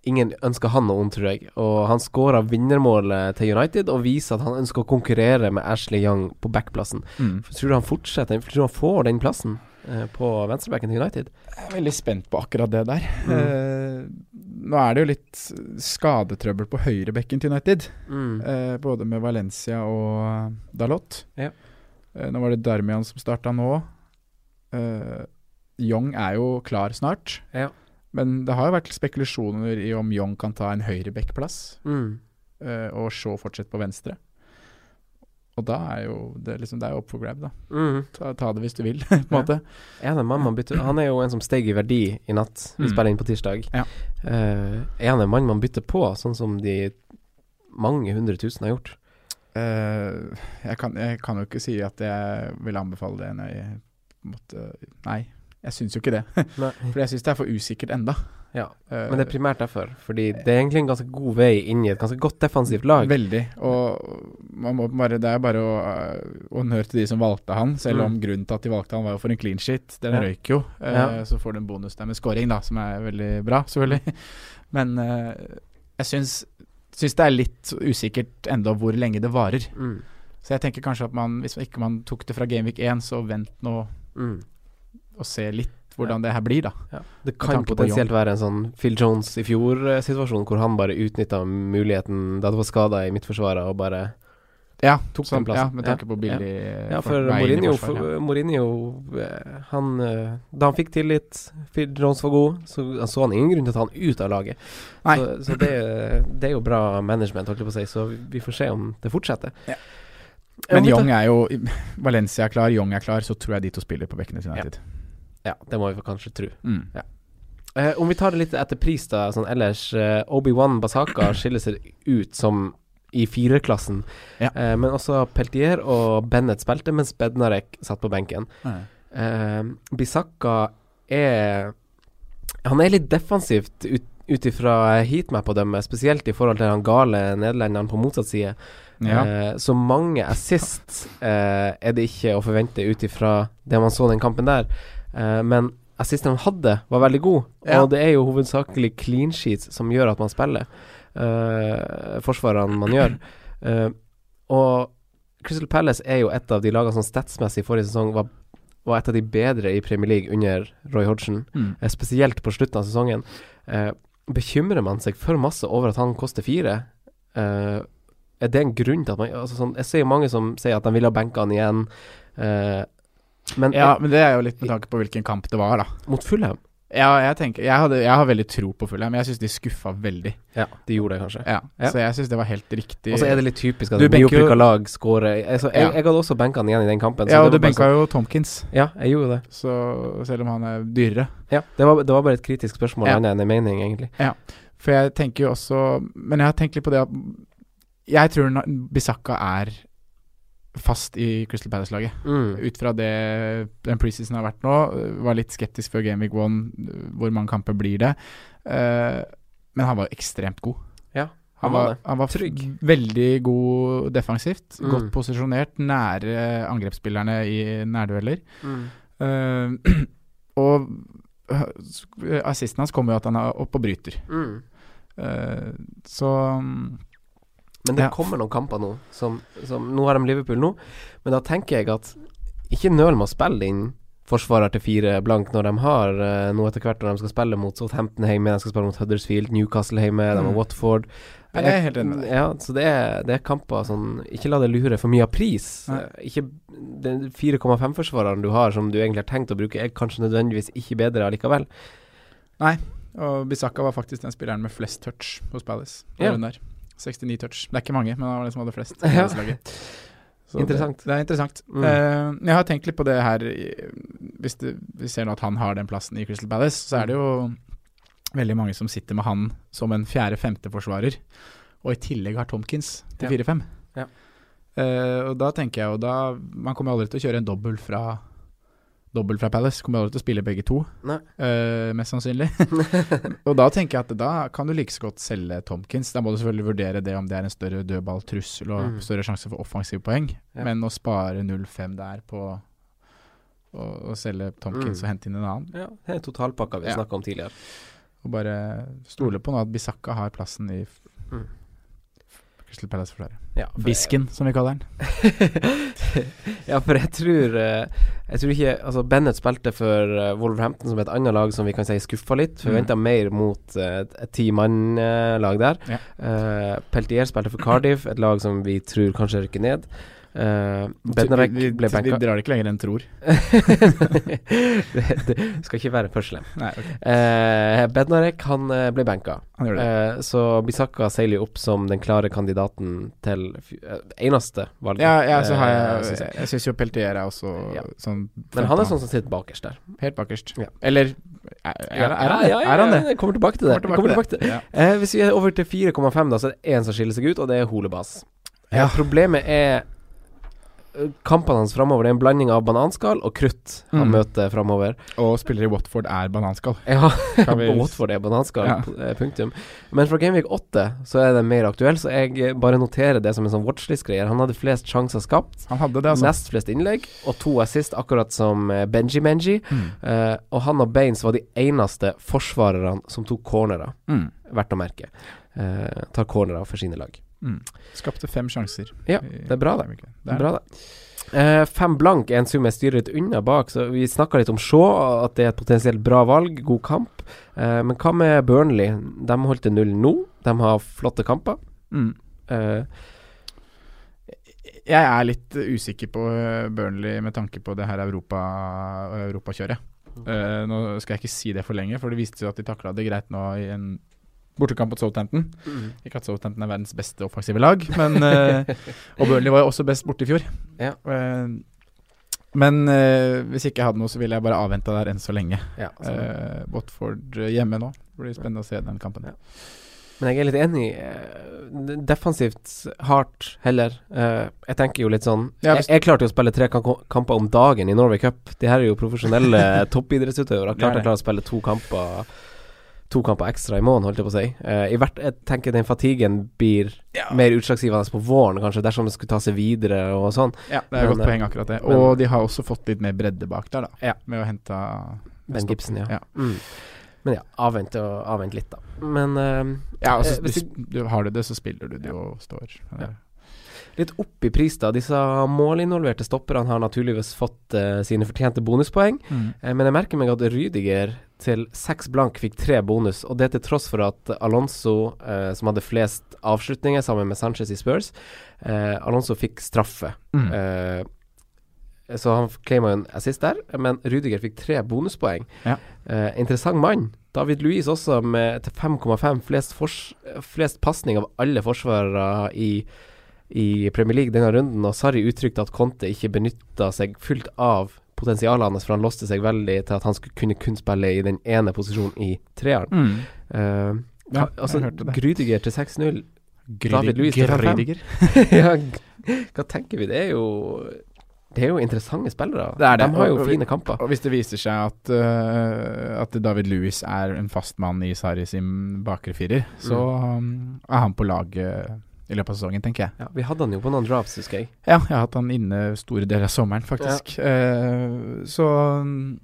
ingen ønsker han noe ondt, tror jeg. Og han skåra vinnermålet til United og viser at han ønsker å konkurrere med Ashley Young på backplassen. Mm. Tror du han fortsetter? Tror du han får den plassen eh, på venstrebacken til United? Jeg er veldig spent på akkurat det der. Mm. Eh, nå er det jo litt skadetrøbbel på høyrebekken til United. Mm. Eh, både med Valencia og Dalot. Ja. Eh, nå var det Darmian som starta nå. Eh, Young er jo klar snart. Ja. Men det har jo vært spekulasjoner i om Young kan ta en høyrebackplass Mm. eh, og se fortsette på venstre. Og da er jo det, liksom, det er jo up for grab, da. Mm. Ta, ta det hvis du vil, på en Ja. måte. Er man bytter Han er jo en som steg i verdi i natt. Vi Mm. spiller inn på tirsdag. Ja. Uh, er han en mann man bytter på, sånn som de mange hundre tusen har gjort? Uh, jeg, kan, jeg kan jo ikke si at jeg vil anbefale det. Nei, måte, nei jeg syns jo ikke det. For jeg syns det er for usikkert enda. Ja, Eh, Men det er primært derfor. Fordi det er egentlig en ganske god vei inn i et ganske godt defensivt lag. Veldig. Og man må bare, det er bare å honnør til de som valgte han, selv om grunnen til at de valgte han var jo for en clean shit. Den Ja. røyk jo. Eh, Ja. Så får du en bonus der med scoring, da, som er veldig bra, selvfølgelig. Men eh, jeg syns, syns det er litt usikkert enda hvor lenge det varer. Mm. Så jeg tenker kanskje at man, hvis ikke man tok det fra Gameweek 1, så vent nå Mm. Og se litt hvordan det her blir, da. Ja. Det kan potensielt være en sånn Phil Jones i fjor-situasjon, hvor han bare utnytta muligheten da det var skada i midtforsvaret, og bare Ja, tok sånn, den ja med tanke på billig Ja, for vei Mourinho, for, Mourinho eh, han, eh, Da han fikk tillit, Phil Jones var god, så han så han ingen grunn til å ta han ut av laget. Nei. Så, så det, det er jo bra management, holdt jeg på å si, så vi, får se om det fortsetter. Ja. Men Jong Young er jo Valencia er klar, Young er klar, så tror jeg de to spiller på bekkene til United. Ja, det må vi kanskje tro. Mm. Eh, om vi tar det litt etter pris, da, sånn ellers. Eh, Obi-Wan Basaka skiller seg ut som i firerklassen, Ja. eh, men også Peltier og Bennett spilte, mens Bednarek satt på benken. Bisaka Eh, Bisakka er Han er litt defensivt ut ifra heatmap å dømme, spesielt i forhold til han gale nederlenderen på motsatt side. Ja. Eh, så mange assist eh, er det ikke å forvente ut ifra det man så den kampen der. Eh, men assisten han hadde, var veldig god, Ja. og det er jo hovedsakelig clean sheets som gjør at man spiller. Uh, forsvarene man gjør. Uh, og Crystal Palace er jo et av de lagene som statsmessig forrige sesong var, var et av de bedre i Premier League under Roy Hodgson, Mm. spesielt på slutten av sesongen. Uh, bekymrer man seg for masse over at han koster fire? Uh, er det en grunn til at man altså sånn, Jeg ser jo mange som sier at de vil ha benka han igjen. Eh, men ja, men det er jo litt med tanke på hvilken kamp det var, da. mot Fulham Ja, jeg tenker Jeg, hadde, jeg har veldig tro på Fulham, jeg syns de skuffa veldig. Ja, de gjorde det kanskje. Ja, Ja. Så jeg syns det var helt riktig. Og så er det litt typisk at nyopprykka lag skårer. altså, jeg, Ja. jeg hadde også benka han igjen i den kampen. så Ja, og du benka jo Tomkins, sånn- Ja, jeg gjorde det. så selv om han er dyrere. Ja, det var, det var bare et kritisk spørsmål, Ja. annet enn en mening, egentlig. For jeg tenker jo også Men jeg har tenkt litt på det at Jeg tror Bisakka er fast i Crystal Palace-laget. Mm. Ut fra det den preseason har vært nå. øh, Var litt skeptisk før Game Week 1, øh, hvor mange kamper blir det. Uh, men han var ekstremt god. Ja, Han han var han var Trygg. veldig god defensivt. Mm. Godt posisjonert, nære angrepsspillerne i nærdueller. Mm. Uh, og assisten hans kommer jo at han er oppe og bryter. Eh, så Men det Ja. kommer noen kamper nå som, som Nå har de Liverpool nå, men da tenker jeg at ikke nøl med å spille inn forsvarer til fire blank når de har uh, noe etter hvert når de skal spille mot Southampton hjemme, de skal spille mot Huddersfield, Newcastle hjemme, de har Mm. Watford. Jeg, jeg er helt enig med deg. Ja, så det er, det er kamper sånn Ikke la det lure for mye av pris. Nei. Eh, Ikke Den 4,5-forsvareren du har, som du egentlig har tenkt å bruke, er kanskje nødvendigvis ikke bedre allikevel. Nei, Og Bisakka var faktisk den spilleren med flest touch hos Palace. Ja. der. 69 touch. Det er ikke mange, men han var den som hadde flest. Ja. Så Interessant. Det, det er interessant. Mm. Uh, jeg har tenkt litt på det her Hvis det, vi ser nå at han har den plassen i Crystal Palace, så er det jo veldig mange som sitter med han som en fjerde-femte forsvarer, og i tillegg har Tomkins til Ja. 4-5. Ja. Uh, og da tenker jeg jo da Man kommer aldri til å kjøre en dobbel fra Dobbel fra Palace. Kommer aldri til å spille begge to, eh, mest sannsynlig. og da tenker jeg at da kan du like så godt selge Tomkins. Da må du selvfølgelig vurdere det om det er en større dødballtrussel og Mm. større sjanse for offensive poeng. Ja. Men å spare 0-5 der på å, å selge Tomkins Mm. og hente inn en annen, Ja, det er totalpakka vi Ja. snakka om tidligere. og bare stole på nå at Bisakka har plassen i Mm. Crystal Palace-forsvaret. Ja, for- Bisken, som vi kaller den. ja, for jeg tror eh, Jeg tror ikke Altså, Bennett spilte for eh, Wolverhampton, som er et annet lag som vi kan si skuffa litt. Mm. Forventa mer mot eh, et ti-mann-lag der. Ja. Uh, Peltier spilte for Cardiff, et lag som vi tror kanskje rykker ned. Uh, Bednarek vi, ble banka. vi drar det ikke lenger enn tror. det, det skal ikke være for slem. Nei, ok. Uh, Bednarek han eh, ble banka, Han. Eh, så Bisakka seiler jo opp som den klare kandidaten til eh, eneste valget. Ja, ja, så har eh, jeg Jeg, jeg syns jo Peltier er også Ja. sånn Men han er sånn som sitter bakerst der. Helt bakerst. Ja. Eller er, er, er, han det? Er han det? Jeg kommer tilbake til det. Tilbake tilbake til det. Eh, hvis vi er over til 4,5, da, så er det én som skiller seg ut, og det er Holebas. Eh, problemet er eh, kampene hans framover. Er en blanding av bananskall og krutt han Mm. møter framover. Og spiller i Watford er bananskall. Ja, vi- Watford er bananskall, Ja. eh, punktum. Men fra Gameweek 8 så er det mer aktuell, så jeg eh, bare noterer det som en sånn watchlist-greier. Han hadde flest sjanser skapt. Han hadde det, altså. Nest flest innlegg og to assist, akkurat som eh, Benji Menji. Mm. Uh, og han og Baines var de eneste forsvarerne som tok cornerer, Mm. verdt å merke. Uh, tar cornerer for sine lag. Mm. Skapte fem sjanser. Ja, det er bra, det. Det er Bra, det. Eh, fem blank er en sum jeg styrer litt unna bak, så vi snakka litt om Shaw, at det er et potensielt bra valg, god kamp. Eh, men hva med Burnley? De holdt til null nå. De har flotte kamper. Mm. Eh, Jeg er litt usikker på uh, Burnley med tanke på det her Europa, europakjøret. Uh, nå skal jeg ikke si det for lenge, for det viste seg at de takla det greit nå i en bortekamp mot Southampton. Ikke at Southampton er verdens beste offensive lag, men uh, Og Burnley var jo også best borte i fjor. Ja. Uh, men uh, hvis ikke jeg hadde noe, så ville jeg bare avventa der enn så lenge. ja, altså. Watford hjemme nå. Det blir spennende å se den kampen. Ja. Men jeg er litt enig. eh, defensivt hardt heller. Eh, jeg tenker jo litt sånn jeg, jeg klarte jo å spille tre kamper om dagen i Norway Cup. De her er jo profesjonelle toppidrettsutøvere. Er Klart jeg klarer å spille to kamper To kamper ekstra i måneden, holdt jeg på å si. Uh, i hvert, jeg tenker den fatiguen blir mer utslagsgivende på våren, kanskje, dersom det skulle ta seg videre og sånn. Ja, det er et Men, godt eh, poeng, akkurat det. men- Og de har også fått litt mer bredde bak der, da. Ja. Med å hente Ben stopp- Gibson, ja. ja. Mm. Men ja, avvent, og, avvent litt, da. Men uh, Ja, altså, hvis du, du har du det, så spiller du det og står. Ja. Litt opp i pris, da. Disse målinvolverte stopperne har naturligvis fått uh, sine fortjente bonuspoeng. Mm. uh, men jeg merker meg at Rydiger til seks blank fikk tre bonus, og det til tross for at Alonso, eh, som hadde flest avslutninger sammen med Sanchez i Spurs, eh, Alonso fikk straffe. Mm. Eh, så han claima en assist der, men Rudiger fikk tre bonuspoeng. Ja. Eh, interessant mann. David Louise også med til 5,5 flest, fors- flest pasning av alle forsvarere i i Premier League denne runden, og Sarri uttrykte at Conte ikke benytta seg fullt av potensialet hans, for han låste seg veldig til at han skulle kunne kun spille i den ene posisjonen i treeren. Mm. Uh, Ja, altså, Grüdiger. Til 6-0 David Louis til 5-5. Ja, hva tenker vi? Det er jo Det er jo interessante spillere. Det det, De har jo og- fine kamper. Og hvis det viser seg at, uh, at David Lewis er en fast mann i Sari sin bakre firer, så um, er han på laget i løpet av sesongen, tenker jeg. Ja, vi hadde han jo på noen drafts, husker jeg. Ja, jeg har hatt han inne store deler av sommeren, faktisk. Eh, så um,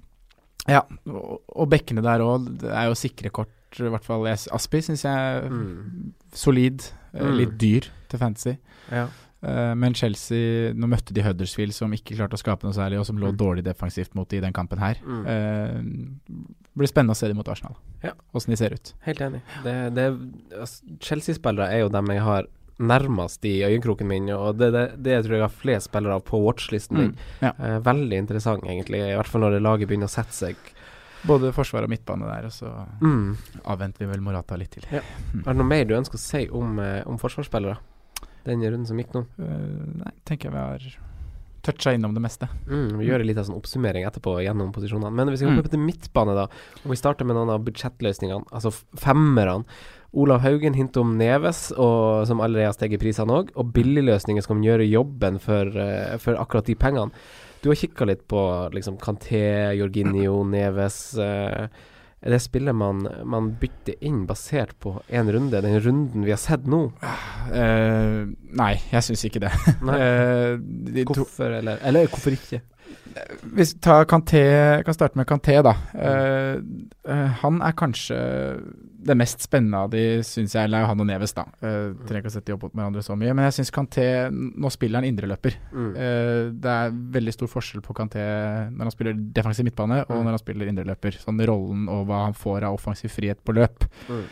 Ja. Og, og bekkene der òg, det er jo sikre kort, i hvert fall. Aspi syns jeg er Mm. solid. Mm. Litt dyr til fantasy. Ja. Uh, men Chelsea Nå møtte de Huddersfield, som ikke klarte å skape noe særlig, og som lå Mm. dårlig defensivt mot de i den kampen her. Mm. Uh, blir spennende å se dem mot Arsenal, Ja. de ser ut. Helt enig. Det, det, altså, Chelsea-spillere er jo dem jeg har nærmest i øyekroken min, og det, det, det tror jeg har flest spillere av på watchlisten min. Mm. Ja. Eh, veldig interessant, egentlig, i hvert fall når det laget begynner å sette seg. Både forsvar og midtbane der, og så Mm. avventer vi vel Morata litt til. Ja. Er det noe mer du ønsker å si om, eh, om forsvarsspillere? Den runden som gikk nå? Uh, nei, tenker jeg vi har toucha innom det meste. Mm, vi gjør en liten sånn oppsummering etterpå gjennom posisjonene. Men hvis vi går Mm. til midtbane, da, og vi starter med noen av budsjettløsningene, altså femmerne. Olav Haugen hinter om Neves, og, som allerede har steget prisene òg, og billigløsninger som kan gjøre jobben for, eh, for akkurat de pengene. Du har kikka litt på liksom Kanté, Jorginho, Neves. Uh, det spillet man, man bytter inn basert på én runde, den runden vi har sett nå? Uh, nei, jeg syns ikke det. Eh, de Hvorfor, eller, eller hvorfor ikke? Hvis vi Kanté, kan starte med Kanté, da. Eh, han er kanskje det mest spennende av de, syns jeg. Eller han og Neves, da. Uh, trenger ikke å sette de opp mot hverandre så mye. Men jeg syns Kanté Nå spiller han indreløper. Mm. Uh, det er veldig stor forskjell på Kanté når han spiller defensiv midtbane, og Mm. når han spiller indreløper. Sånn rollen og hva han får av offensiv frihet på løp. Mm.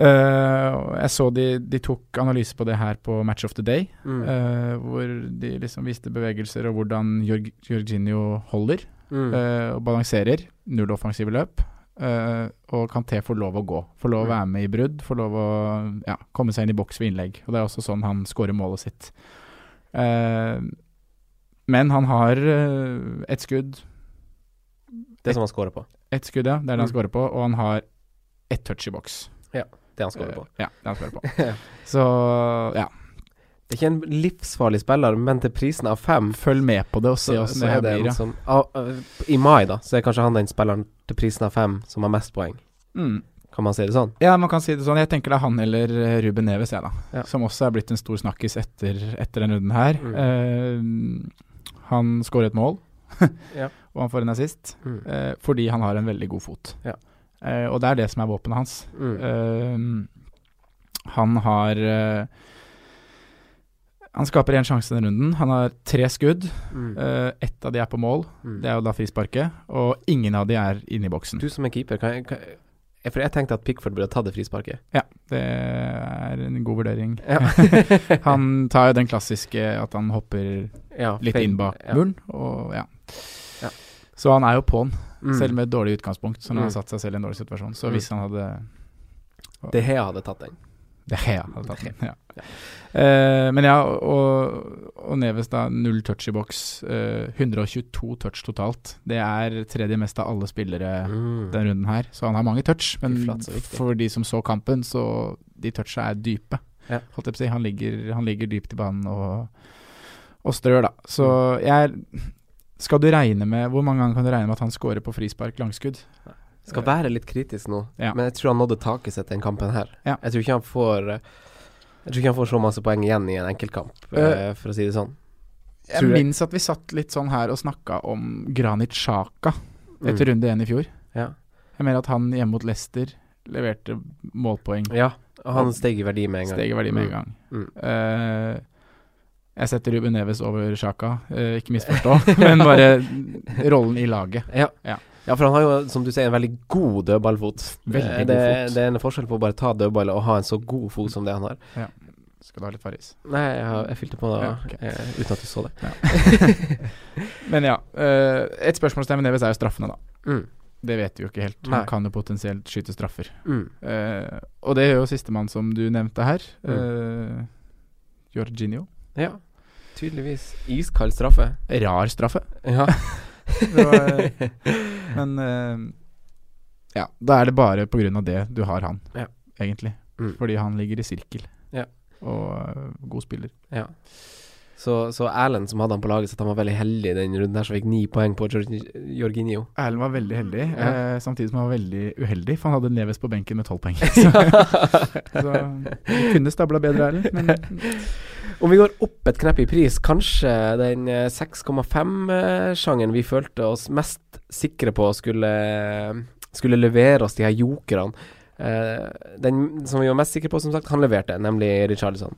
Og jeg så de, de tok analyse på det her på Match of the Day, Mm. uh, hvor de liksom viste bevegelser og hvordan Jorg Jorginho holder Mm. uh, og balanserer. Null offensive løp. og Kanté får lov å gå. Får lov å Mm. være med i brudd. Får lov å ja, komme seg inn i boks ved innlegg. Og Det er også sånn han skårer målet sitt. Men han har ett skudd. Det som han scorer på. Ett skudd, ja. Det er det han scorer skårer på. Og han har ett touch i boks. Det han skårer på. Eh, ja, det han skårer på. Så ja, Det er ikke en livsfarlig spiller, men til prisen av fem følg med på det og se så, åssen det her blir. Ja. som ah, ah, I mai, da, så er kanskje han den spilleren til prisen av fem som har mest poeng. Mm. Kan man si det sånn? Ja, man kan si det sånn. Jeg tenker det er han eller eh, Ruben Neves, jeg, da. Ja. Som også er blitt en stor snakkis etter, etter denne runden her. Mm. Eh, han skårer et mål, Ja. og han får en assist, Mm. eh, fordi han har en veldig god fot. Ja. Eh, og det er det som er våpenet hans. Mm. Eh, han har eh, Han skaper én sjanse denne runden. Han har tre skudd. Mm. Uh, ett av de er på mål. Mm. Det er jo da frisparket. Og ingen av de er inne i boksen. Du som er keeper, kan jeg, kan, jeg- for jeg tenkte at Pickford burde tatt det frisparket. Ja, det er en god vurdering. Ja. han tar jo den klassiske at han hopper Ja, litt inn bak ja. muren, og ja. Ja. Så han er jo på'n, Mm. selv med et dårlig utgangspunkt. Så han har han satt seg selv i en dårlig situasjon. Så Mm. hvis han hadde Det her hadde tatt den. Det Hea hadde tatt den, ja. Uh, men ja, og, og Neves da, null touch i boks. Uh, 122 touch totalt. Det er tredje mest av alle spillere Mm. denne runden her. Så han har mange touch, men for de som så kampen, så de toucha er dype. Ja. Si. Han ligger, han ligger dypt i banen og, og strør, da. Så Mm. jeg Skal du regne med Hvor mange ganger kan du regne med at han scorer på frispark langskudd? Skal være litt kritisk nå, Ja. men jeg tror han nådde taket sitt den kampen her. Ja. Jeg tror ikke han får Jeg tror ikke han får så masse poeng igjen i en enkeltkamp, uh, for å si det sånn. Jeg Tror jeg- minnes at vi satt litt sånn her og snakka om Granit Xhaka etter Mm. runde én i fjor. Ja. Jeg mener at han hjemme mot Leicester leverte målpoeng. ja. Og han steg i verdi med en gang. Steg i verdi med en Mm. gang. Mm. Eh, jeg setter Ruben Neves over Sjaka, eh, ikke misforstå, men bare rollen i laget. Ja. Ja. ja, for han har jo, som du sier, en veldig god dødballfot. Veldig Eh, god det, fot. det er en forskjell på å bare ta dødball og ha en så god fot som det han har. Skal du ha litt Farris? Nei, jeg, jeg fylte på da, Ja, okay. eh, uten at du så det. Men ja. eh, et spørsmålstegn med Neves er jo straffene, da. Mm. Det vet vi jo ikke helt. Nei. Han kan jo potensielt skyte straffer. Mm. Eh, og det gjør jo sistemann som du nevnte her. Mm. Uh, Jorginho. Ja. Tydeligvis iskald straffe. Rar straffe. Ja. Var, men uh, ja, da er det bare på grunn av det du har han, Ja. egentlig. Mm. Fordi han ligger i sirkel. Ja. Og uh, god spiller. ja. Så, så Erlend, som hadde han på laget, så at han var veldig heldig i den runden her, som fikk ni poeng på Jorgi- Jorginho. Erlend var veldig heldig, Ja. eh, samtidig som han var veldig uheldig, for han hadde Neves på benken med tolv poeng. Så, så det kunne stabla bedre, Erlend, men Om vi går opp et knepp i pris, kanskje den eh, 6,5-sjangeren vi følte oss mest sikre på skulle, skulle levere oss de her jokerne. Uh, den som vi var mest sikre på, som sagt, han leverte, nemlig Richarlison.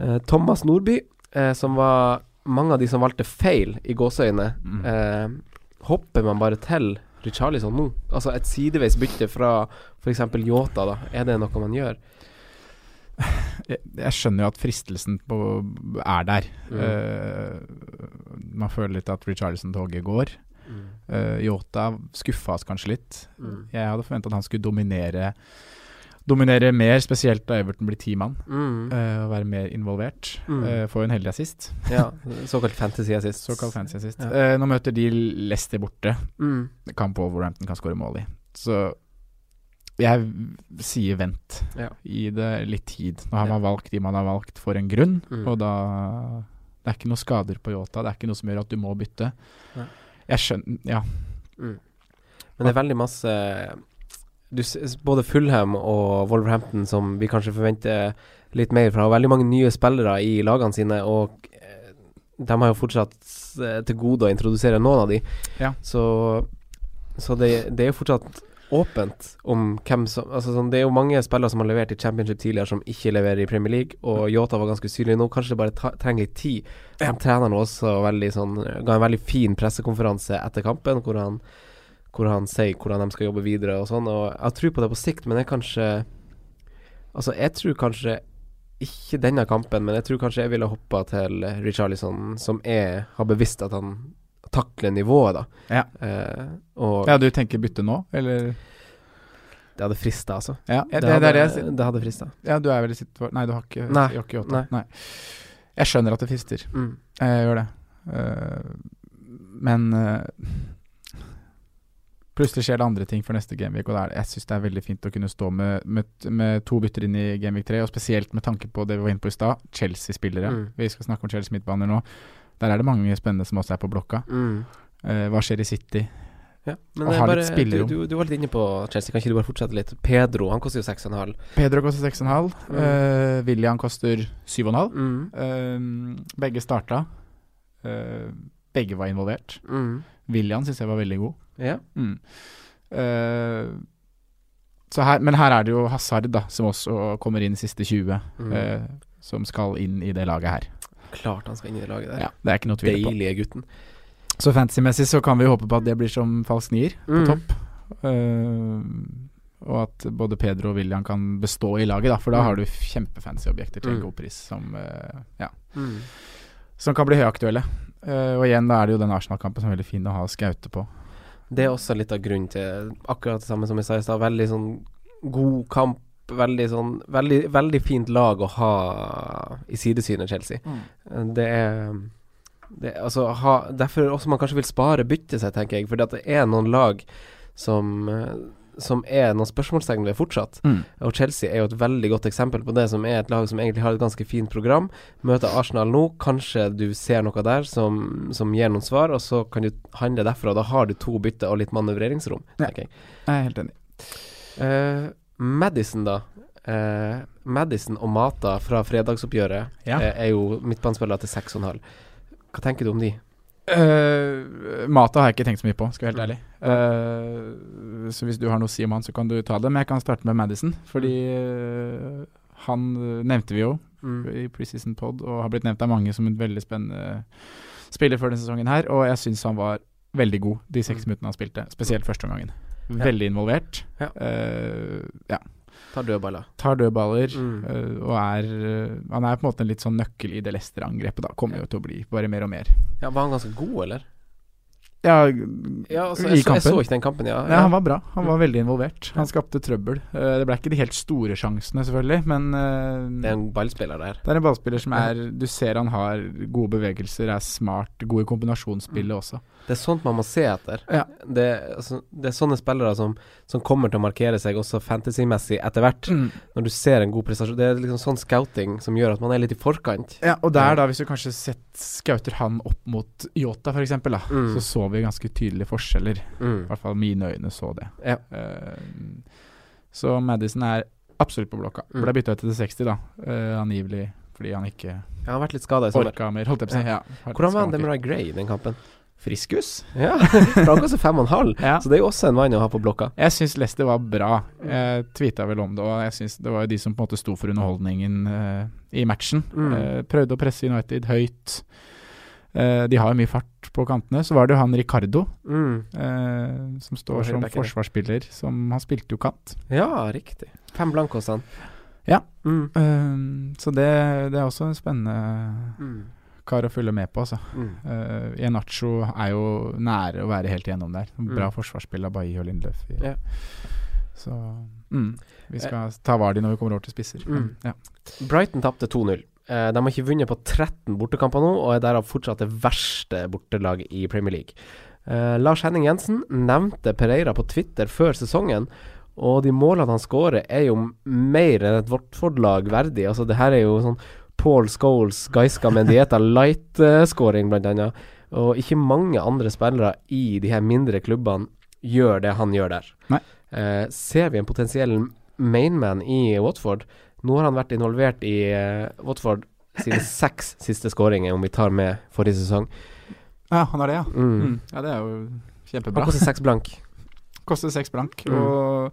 Uh, Thomas Nordby, uh, som var mange av de som valgte feil i gåseøyne, Mm. eh, hopper man bare til Richarlison nå? Altså et sideveis bytte fra f.eks. Yota, da. Er det noe man gjør? jeg, skjønner jo at fristelsen på, er der. Mm. Uh, man føler litt at Richarlison-toget går. Uh, Yota skuffa oss kanskje litt. Mm. Jeg hadde forventa at han skulle dominere dominere mer, spesielt da Everton blir ti mann. Mm. Uh, og være mer involvert. Mm. Eh, får jo en heldig assist. Ja, såkalt fantasy assist. Såkalt fantasy assist. Ja. Eh, nå møter de Leicester borte. Mm. Kamp over Wolverhampton kan skåre mål i. Så jeg sier vent. Ja. Gi det litt tid. Nå har man valgt de man har valgt for en grunn, Mm. og da Det er ikke noe skader på Yota. Det er ikke noe som gjør at du må bytte. Ja. Jeg skjønner Ja. Mm. Men det er veldig masse du, Både Fulham og Wolverhampton som vi kanskje forventer litt mer fra. Og veldig mange nye spillere i lagene sine, og eh, de har jo fortsatt til gode å introdusere noen av de. Ja. Så, så det, det er jo fortsatt åpent om hvem som altså sånn, Det er jo mange spillere som har levert i Championship tidligere, som ikke leverer i Premier League, og Yota var ganske synlig nå. Kanskje det bare trenger litt tid. Ja. Treneren også veldig sånn Ga en veldig fin pressekonferanse etter kampen, hvor han hvor han sier hvordan de skal jobbe videre og sånn. Og jeg tror på det på sikt, men jeg kanskje Altså, jeg tror kanskje ikke denne kampen, men jeg tror kanskje jeg ville hoppa til Richarlison, som er, har bevisst at han takler nivået, da. Ja. Eh, ja, du tenker bytte nå, eller? det hadde frista, altså. Ja, det, Det, hadde, det det hadde frista. Ja, du er vel i sitt Nei, du har ikke, Nei. du har ikke Nei. Nei. Jeg skjønner at det frister. Mm. Jeg gjør det. Uh, men uh, plutselig skjer det andre ting for neste gameweek, og er, jeg syns det er veldig fint å kunne stå med, med, med to bytter inn i gameweek 3, og spesielt med tanke på det vi var inne på i stad, Chelsea-spillere. Mm. Vi skal snakke om Chelsea midtbaner nå. Der er det mange spennende som også er på blokka. Mm. Eh, hva skjer i City? Ja. Men Og det er bare, litt spillerom. Du, du, du var litt inne på Chelsea, kan ikke du bare fortsette litt? Pedro, han koster jo 6,5. Pedro koster 6,5. Mm. Eh, William koster 7,5. Mm. Eh, begge starta. Eh, begge var involvert. Mm. William syns jeg var veldig god. Ja. Mm. Eh, så her, men her er det jo Hazard da som også kommer inn siste 20, Mm. eh, som skal inn i det laget her. Klart han skal inn i det laget der. Ja, det er ikke noe tvil på. Deilige gutten. Så fantasy-messig så kan vi håpe på at det blir som falsk nier på Mm. topp. Uh, og at både Pedro og William kan bestå i laget, da, for da Mm. har du kjempefancy objekter til en Mm. god pris som, uh, ja, Mm. som kan bli høyaktuelle. Uh, og igjen, da er det jo den Arsenal-kampen som er veldig fin å ha skaute på. Det er også litt av grunnen til akkurat det samme som jeg sa i stad. Veldig sånn god kamp. Veldig sånn Veldig, veldig fint lag å ha i sidesynet, Chelsea. Det er det, altså, ha, Derfor også man kanskje vil spare byttet seg, tenker jeg. Fordi at det er noen lag som eh, Som er noen spørsmålstegn ved fortsatt. Mm. Og Chelsea er jo et veldig godt eksempel på det, som er et lag som egentlig har et ganske fint program. Møter Arsenal nå, kanskje du ser noe der som, som gir noen svar, og så kan du handle derfra. Da har du to bytter og litt manøvreringsrom, Ja. tenker jeg. Jeg er helt enig. Eh, Madison, da. Eh, Madison og Mata fra fredagsoppgjøret Ja. eh, er jo midtbanespillere til 6,5. Hva tenker du om de? Uh, Mata har jeg ikke tenkt så mye på, skal jeg være helt ærlig. Uh, så hvis du har noe å si om han, så kan du ta det. Men jeg kan starte med Madison, fordi uh, han nevnte vi jo Mm. i Preseason Pod, og har blitt nevnt av mange som en veldig spennende spiller for denne sesongen her. Og jeg syns han var veldig god de seks Mm. minuttene han spilte, spesielt førsteomgangen. Veldig involvert. Ja. Eh, ja. Tar dødballer. Tar dødballer Mm. uh, og er uh, Han er på en måte en litt sånn nøkkel i det Leicester-angrepet. da Kommer jo til å bli bare mer og mer. Ja, Var han ganske god, eller? Ja, Ja, altså, i jeg, så, jeg så ikke den kampen, ja. Ja, han var bra. Han var veldig involvert. Han skapte trøbbel. Eh, det ble ikke de helt store sjansene, selvfølgelig, men eh, Det er en ballspiller der. det er en ballspiller som er Du ser han har gode bevegelser, er smart, god i kombinasjonsspillet også. Det er sånt man må se etter. Ja. Det, altså, det er sånne spillere som, som kommer til å markere seg også fantasy-messig etter hvert. Når du ser en god prestasjon. Det er liksom sånn scouting som gjør at man er litt i forkant. Ja, og der, da, hvis du kanskje sett, scouter han opp mot Yota, f.eks., Mm. så så vi ganske tydelige forskjeller. Mm. I hvert fall mine øyne så det. Ja. Uh, så Madison er absolutt på blokka. Mm. Ble bytta ut til 60, da. uh, angivelig fordi han ikke Jeg har vært litt skada i sommer. orka mer, holdt jeg på å si. Ja. Hvordan var Demarai Gray i den kampen? Friskus? Ja, han koster fem og en halv, Ja. så det er jo også en mann å ha på blokka. Jeg syns Leicester var bra. Jeg tweeta vel om det, og jeg synes det var jo de som på en måte sto for underholdningen uh, i matchen. Mm. Uh, prøvde å presse United høyt. Uh, de har jo mye fart på kantene. Så var det jo han Ricardo, Mm. som står som forsvarsspiller. Som Han spilte jo kant. Ja, riktig. Fem blank hos han. Ja. Mm. Så det, det er også en spennende Mm. Kar å følge med på, altså. Mm. Uh, Ienacho er jo nære å være helt igjennom der. Bra forsvarsspill av Bailly og Lindløf. Ja. Så mm, vi skal ta Vardi når vi kommer over til spisser. Mm. ja. Brighton tapte 2-0. Uh, de har ikke vunnet på 13 bortekamper nå, og er derav fortsatt det verste bortelaget i Premier League. Uh, Lars Henning Jensen nevnte Pereira på Twitter før sesongen, og de målene han skårer, er jo mer enn et Watford-lag verdig. Altså, det her er jo sånn Paul Scholes, Gaiska Mendieta light-scoring, blant annet. Og ikke mange andre spillere i de her mindre klubbene gjør det han gjør der. Eh, ser vi en potensiell mainman i Watford? Nå har han vært involvert i eh, Watford sine seks siste skåringer, om vi tar med forrige sesong. ja, han er det, ja. Mm. Mm. Ja, det er jo Han kjempebra. koster seks blank. Koster seks blank. Mm. Og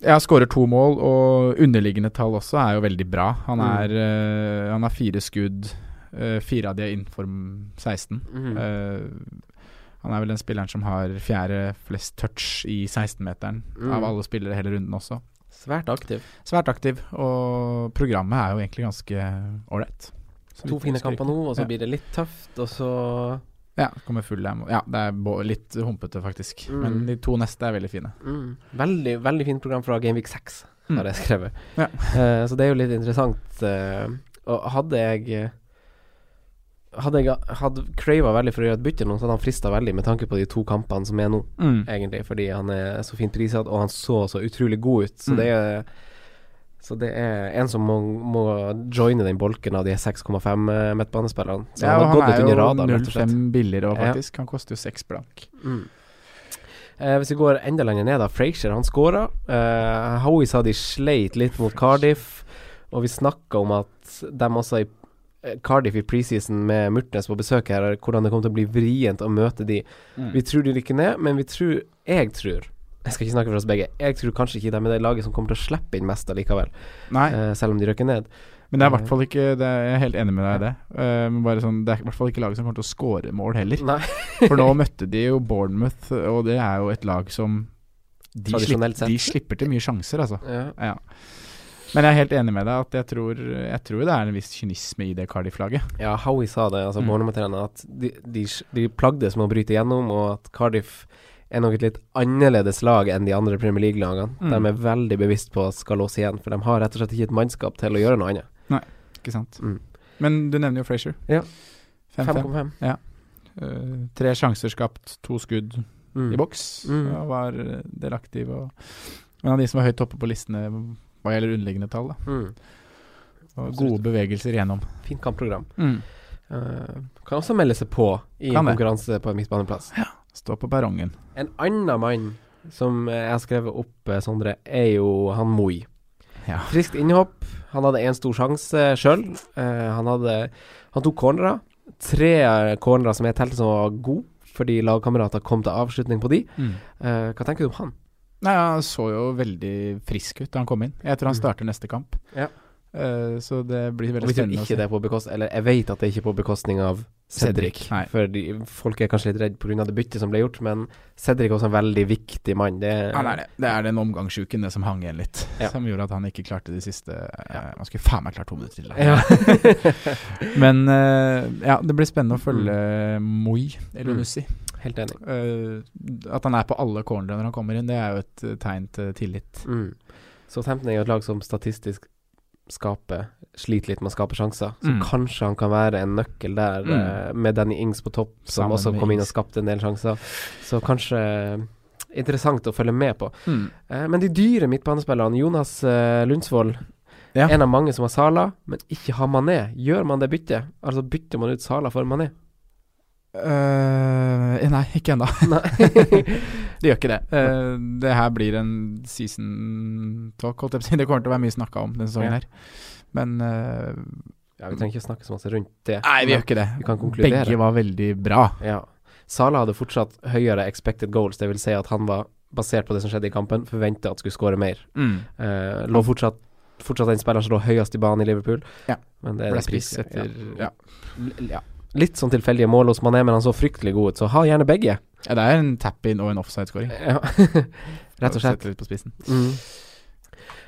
jeg skårer to mål, og underliggende tall også er jo veldig bra. Han, Mm. er, eh, han har fire skudd. uh, fire av de er innenfor 16. Mm. Uh, han er vel den spilleren som har fjerde flest touch i 16-meteren Mm. av alle spillere hele runden også. Svært aktiv. Svært aktiv, og programmet er jo egentlig ganske ålreit. To fine kamper nå, og så Ja. blir det litt tøft, og så Ja, kommer full lam. Ja, det er litt humpete, faktisk. Mm. Men de to neste er veldig fine. mm. Veldig, veldig fint program fra Gameweek 6, har Mm. jeg skrevet. Ja. Uh, så det er jo litt interessant. Uh, og hadde jeg Hadde jeg hadde crava veldig for å gjøre et bytte nå, så hadde han frista veldig med tanke på de to kampene som er nå, Mm. egentlig. Fordi han er så fint prisatt, og han så så utrolig god ut. Så Mm. det er Så det er en som må, må joine den bolken av de 6,5 eh, midtbanespillerne. Så Ja, han har gått litt er under radaren, rett og slett. 0,5 billigere faktisk. Ja. Han koster jo seks blank. Mm. Eh, hvis vi går enda lenger ned, da. Frazier, han skåra. Eh, Howie sa de sleit litt mot Cardiff, og vi snakka om at de også i eh, Cardiff i preseason med Murtnes på besøk her, hvordan det kommer til å bli vrient å møte de. Mm. Vi tror de rykker ned, men vi tror Jeg tror Jeg skal ikke snakke for oss begge. Jeg tror kanskje ikke de er det laget som kommer til å slippe inn mest allikevel, eh, selv om de røkker ned. men det er i hvert fall ikke det er, Jeg er helt enig med deg i det. Uh, men bare sånn, det er i hvert fall ikke laget som kommer til å skåre mål heller. Nei, For nå møtte de jo Bournemouth, og det er jo et lag som de, slipper, de slipper til mye sjanser, altså. ja. Ja. Men jeg er helt enig med deg at jeg tror, jeg tror det er en viss kynisme i det Cardiff-laget. Ja, Howie sa det, altså Mm. At de, de, de plagdes med å bryte gjennom, og at Cardiff er nok et litt annerledes lag enn de andre Premier League-lagene. Mm. De er veldig bevisst på å skal låse igjen, for de har rett og slett ikke et mannskap til å gjøre noe annet. Nei, Ikke sant? Mm. Men du nevner jo Frazier. Ja. 5-5. 5,5. Eh, tre sjanser skapt, to skudd Mm. i boks. Mm. Og var eh, delaktiv. Og en av de som var høyt oppe på listene hva gjelder underliggende tall. Da. Mm. Og gode bevegelser igjennom. Fint kampprogram. Mm. Eh, kan også melde seg på i konkurranse på en midtbaneplass. Stå på perrongen. En annen mann som eh, jeg har skrevet opp, eh, Sondre, er jo han Moi. Ja. Friskt innhopp. Han hadde en stor sjanse sjøl. han hadde Han tok cornerer. Tre eh, cornerer som jeg telte som var gode, fordi lagkamerater kom til avslutning på de. Eh, hva tenker du om han? Nei, Han så jo veldig frisk ut da han kom inn. Jeg tror han Mm. starter neste kamp. Ja. Eh, så det blir veldig spennende å ikke det er på bekost Eller jeg vet at det er ikke på bekostning av Cedric. Cedric. For de, folk er kanskje litt redd pga. det byttet som ble gjort, men Cedric er også en veldig viktig mann. Det, Han er det. Det er den omgangsuken det som hang igjen litt, Ja. som gjorde at han ikke klarte de siste ja. Han skulle faen meg klart to minutter til. Ja. Men uh, ja, det blir spennende å følge Moi Elunussi. Helt enig. Uh, at han er på alle cornere når han kommer inn, det er jo et eh, tegn til tillit. Mm. Southampton er jo et lag som statistisk skaper Sliter litt med å skape sjanser. Så Mm. kanskje han kan være en nøkkel der, Mm. eh, med Danny Ings på topp, som Sammen også kom inn og skapte en del sjanser. Så kanskje eh, interessant å følge med på. Mm. Eh, men de dyre midtbanespillerne, Jonas eh, Lundsvold, Ja. en av mange som har Sala, men ikke har Mané. Gjør man det byttet? Altså bytter man ut Sala for Mané? Eh, nei, ikke ennå. Det gjør ikke det. Uh, det her blir en season talk, holdt jeg på å si. Det kommer til å være mye snakka om denne sesongen her. Men uh, ja, vi trenger ikke snakke så masse rundt det. Nei, vi gjør ikke det. vi kan. Begge var veldig bra. Ja. Sala hadde fortsatt høyere expected goals, det vil si at han var, basert på det som skjedde i kampen, forventa at skulle skåre mer. Mm. Lå fortsatt Fortsatt den spilleren som lå høyest i banen i Liverpool. Ja. Men det er Ble det spiss etter ja. Ja. Litt sånn tilfeldige mål hos Mané, men han så fryktelig god ut, så ha gjerne begge. ja, det er en tap-in og en offside-scoring. Ja. Rett og slett. Sette litt på spissen. Mm.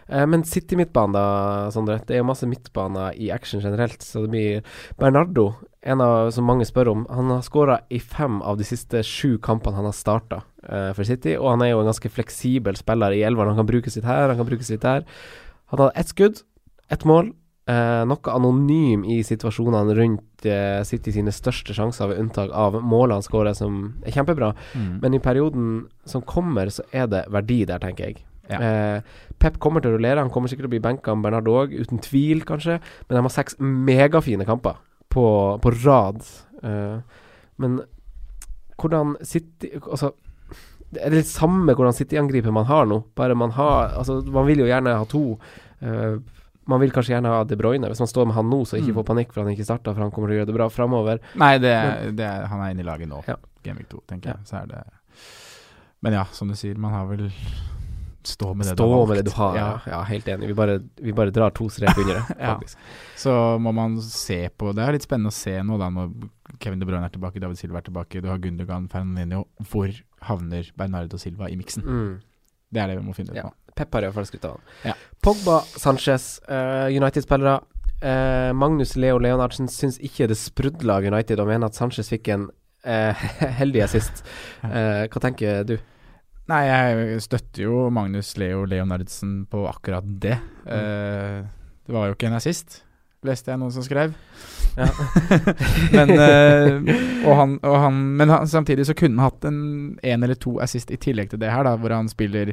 Eh, men City-midtbanen, da, Sondre. Det er jo masse midtbaner i action generelt, så det blir Bernardo, en av som mange spør om. Han har skåra i fem av de siste sju kampene han har starta uh, for City, og han er jo en ganske fleksibel spiller i elveren. Han kan brukes litt her, han kan brukes litt der. Han hadde ett skudd, ett mål. Eh, noe anonym i situasjonene rundt eh, City sine største sjanser, ved unntak av målene skåret som er kjempebra. Mm. Men i perioden som kommer, så er det verdi der, tenker jeg. Ja. Eh, Pep kommer til å rullere, han kommer sikkert til å bli benka med Bernardo òg, uten tvil, kanskje. Men de har seks megafine kamper på, på rad. Eh, men hvordan City Altså det er det samme hvordan City-angriper man har nå, bare man har Altså, man vil jo gjerne ha to. Eh, man vil kanskje gjerne ha De Bruyne. Hvis man står med han nå, så ikke Mm. få panikk for han ikke starta, for han kommer til å gjøre det bra framover. Nei, det, det han er inne i laget nå. Ja. Gameweek 2, tenker jeg. Så er det Men ja, som du sier, man har vel Stå med det Stå du har med det du har. Ja, Ja. helt enig. Vi bare, vi bare drar to strek under det, Ja. Så må man se på Det er litt spennende å se nå, da, når Kevin De Bruyne er tilbake, David Silva er tilbake, du har Gundogan, Fernandinho. Hvor havner Bernardo Silva i miksen? Mm. Det er det vi må finne ut Ja. nå. Pep har iallfall skrytt av han. Ja. Pogba, Sanchez, uh, United-spillere. Uh, Magnus Leo Leonardsen syns ikke det sprudla av United, og mener at Sanchez fikk en uh, heldig assist. Hva tenker du? Nei, jeg støtter jo Magnus Leo Leonardsen på akkurat det. Mm. Det var jo ikke en assist, leste jeg noen som skrev. Ja. men, eh, og han, og han, men han, samtidig så kunne han hatt en én eller to assist i tillegg til det her, da, hvor han spiller,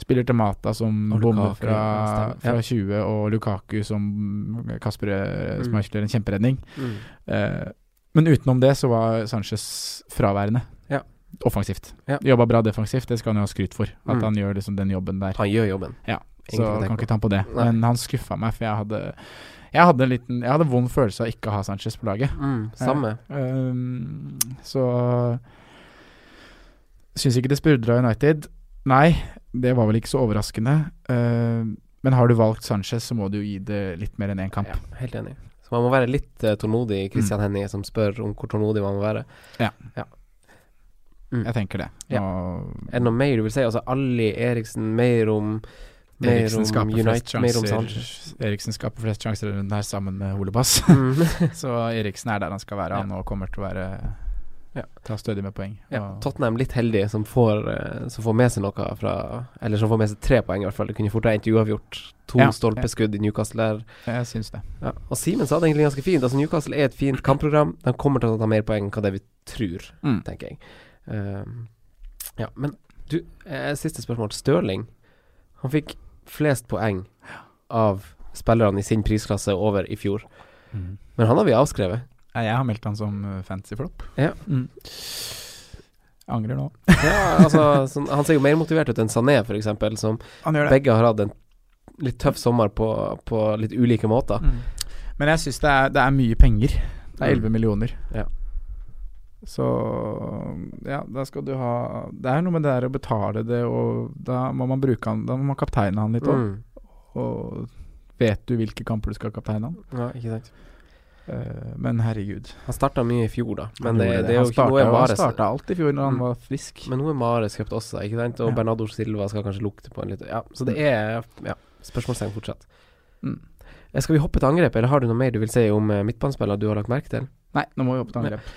spiller til Mata som bommer fra, fra 20, og Lukaku som Kasper eh, Mm. En kjemperedning. Mm. Uh, men utenom det så var Sanchez fraværende. Ja. Offensivt. Ja. Jobba bra defensivt, det skal han jo ha skryt for. At Mm. han gjør liksom den jobben der. Han gjør jobben. Ja, så kan ikke ta han på det. Nei. Men han skuffa meg, for jeg hadde Jeg hadde en liten Jeg hadde vond følelse av ikke å ha Sanchez på laget. Mm, samme. Um, så Syns ikke det sprudla United. Nei, det var vel ikke så overraskende. Uh, men har du valgt Sanchez, så må du jo gi det litt mer enn én kamp. Ja, helt enig. Så man må være litt uh, tålmodig, Christian Mm. Hennie, som spør om hvor tålmodig man må være. Mm. Jeg tenker det. Ja. Og Er det noe mer du vil si? Altså Ali Eriksen, mer om Mer Eriksen om skaper flest mer om sjanser Sanchez. Eriksen skaper flest sjanser rundt her sammen med Ole Bass. Mm. så Eriksen er der han skal være, han og kommer til å være Ja. Ta stødig med poeng. Ja, Tottenham litt heldig som får, eh, som får med seg noe fra Eller som får med seg tre poeng, i hvert fall. Det kunne fort ha endt uavgjort. To Ja, stolpeskudd i Newcastle der. Jeg syns det. Ja. Og Simen sa det egentlig ganske fint. Altså Newcastle er et fint kampprogram. De kommer til å ta mer poeng enn hva det vi tror, Mm. tenker jeg. Ehm, ja, men du, eh, siste spørsmål. Stirling. Han fikk flest poeng av spillerne i sin prisklasse over i fjor. Mm. Men han har vi avskrevet. Jeg har meldt han som fancy fantasyflopp. Ja. Mm. Angrer nå. Ja, altså, sånn, han ser jo mer motivert ut enn Sané, f.eks., som begge har hatt en litt tøff sommer på, på litt ulike måter. Mm. Men jeg syns det, det er mye penger. Det er Mm. 11 millioner. Ja. Så ja, da skal du ha Det er noe med det der å betale det, og da må man bruke han Da må man kapteine han litt òg. Mm. Og vet du hvilke kamper du skal kapteine han? Ja, ikke sant. Uh, men herregud. Han starta mye i fjor, da. Men Han det, det Han starta- Han starta alt i fjor når han Mm. var frisk. Men nå er Mares kjøpt også, ikke sant? Og Ja. Bernardo Silva skal kanskje lukte på en litt Ja, så det er ja, spørsmålstegn fortsatt. Mm. Eh, Skal vi hoppe til angrep, eller har du noe mer du vil si om eh, midtbanespillere du har lagt merke til? Nei, nå må vi hoppe til angrep.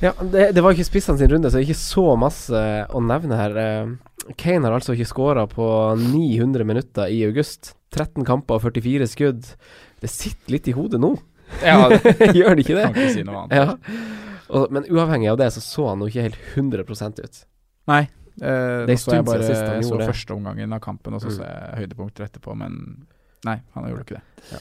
Ja, det, det var ikke spissene sin runde, så ikke så masse å nevne her. Eh, Kane har altså ikke skåra på 900 minutter i august. 13 kamper og 44 skudd. Det sitter litt i hodet nå. Ja, det Gjør det ikke det? kan ikke si noe annet. Ja. Og, men uavhengig av det, så så han jo ikke helt 100% ut. Nei. Eh, Det er en så jeg stund siden sist han gjorde det. første omgangen av kampen, og så Mm. så jeg høydepunkter etterpå, men nei, han gjorde ikke det.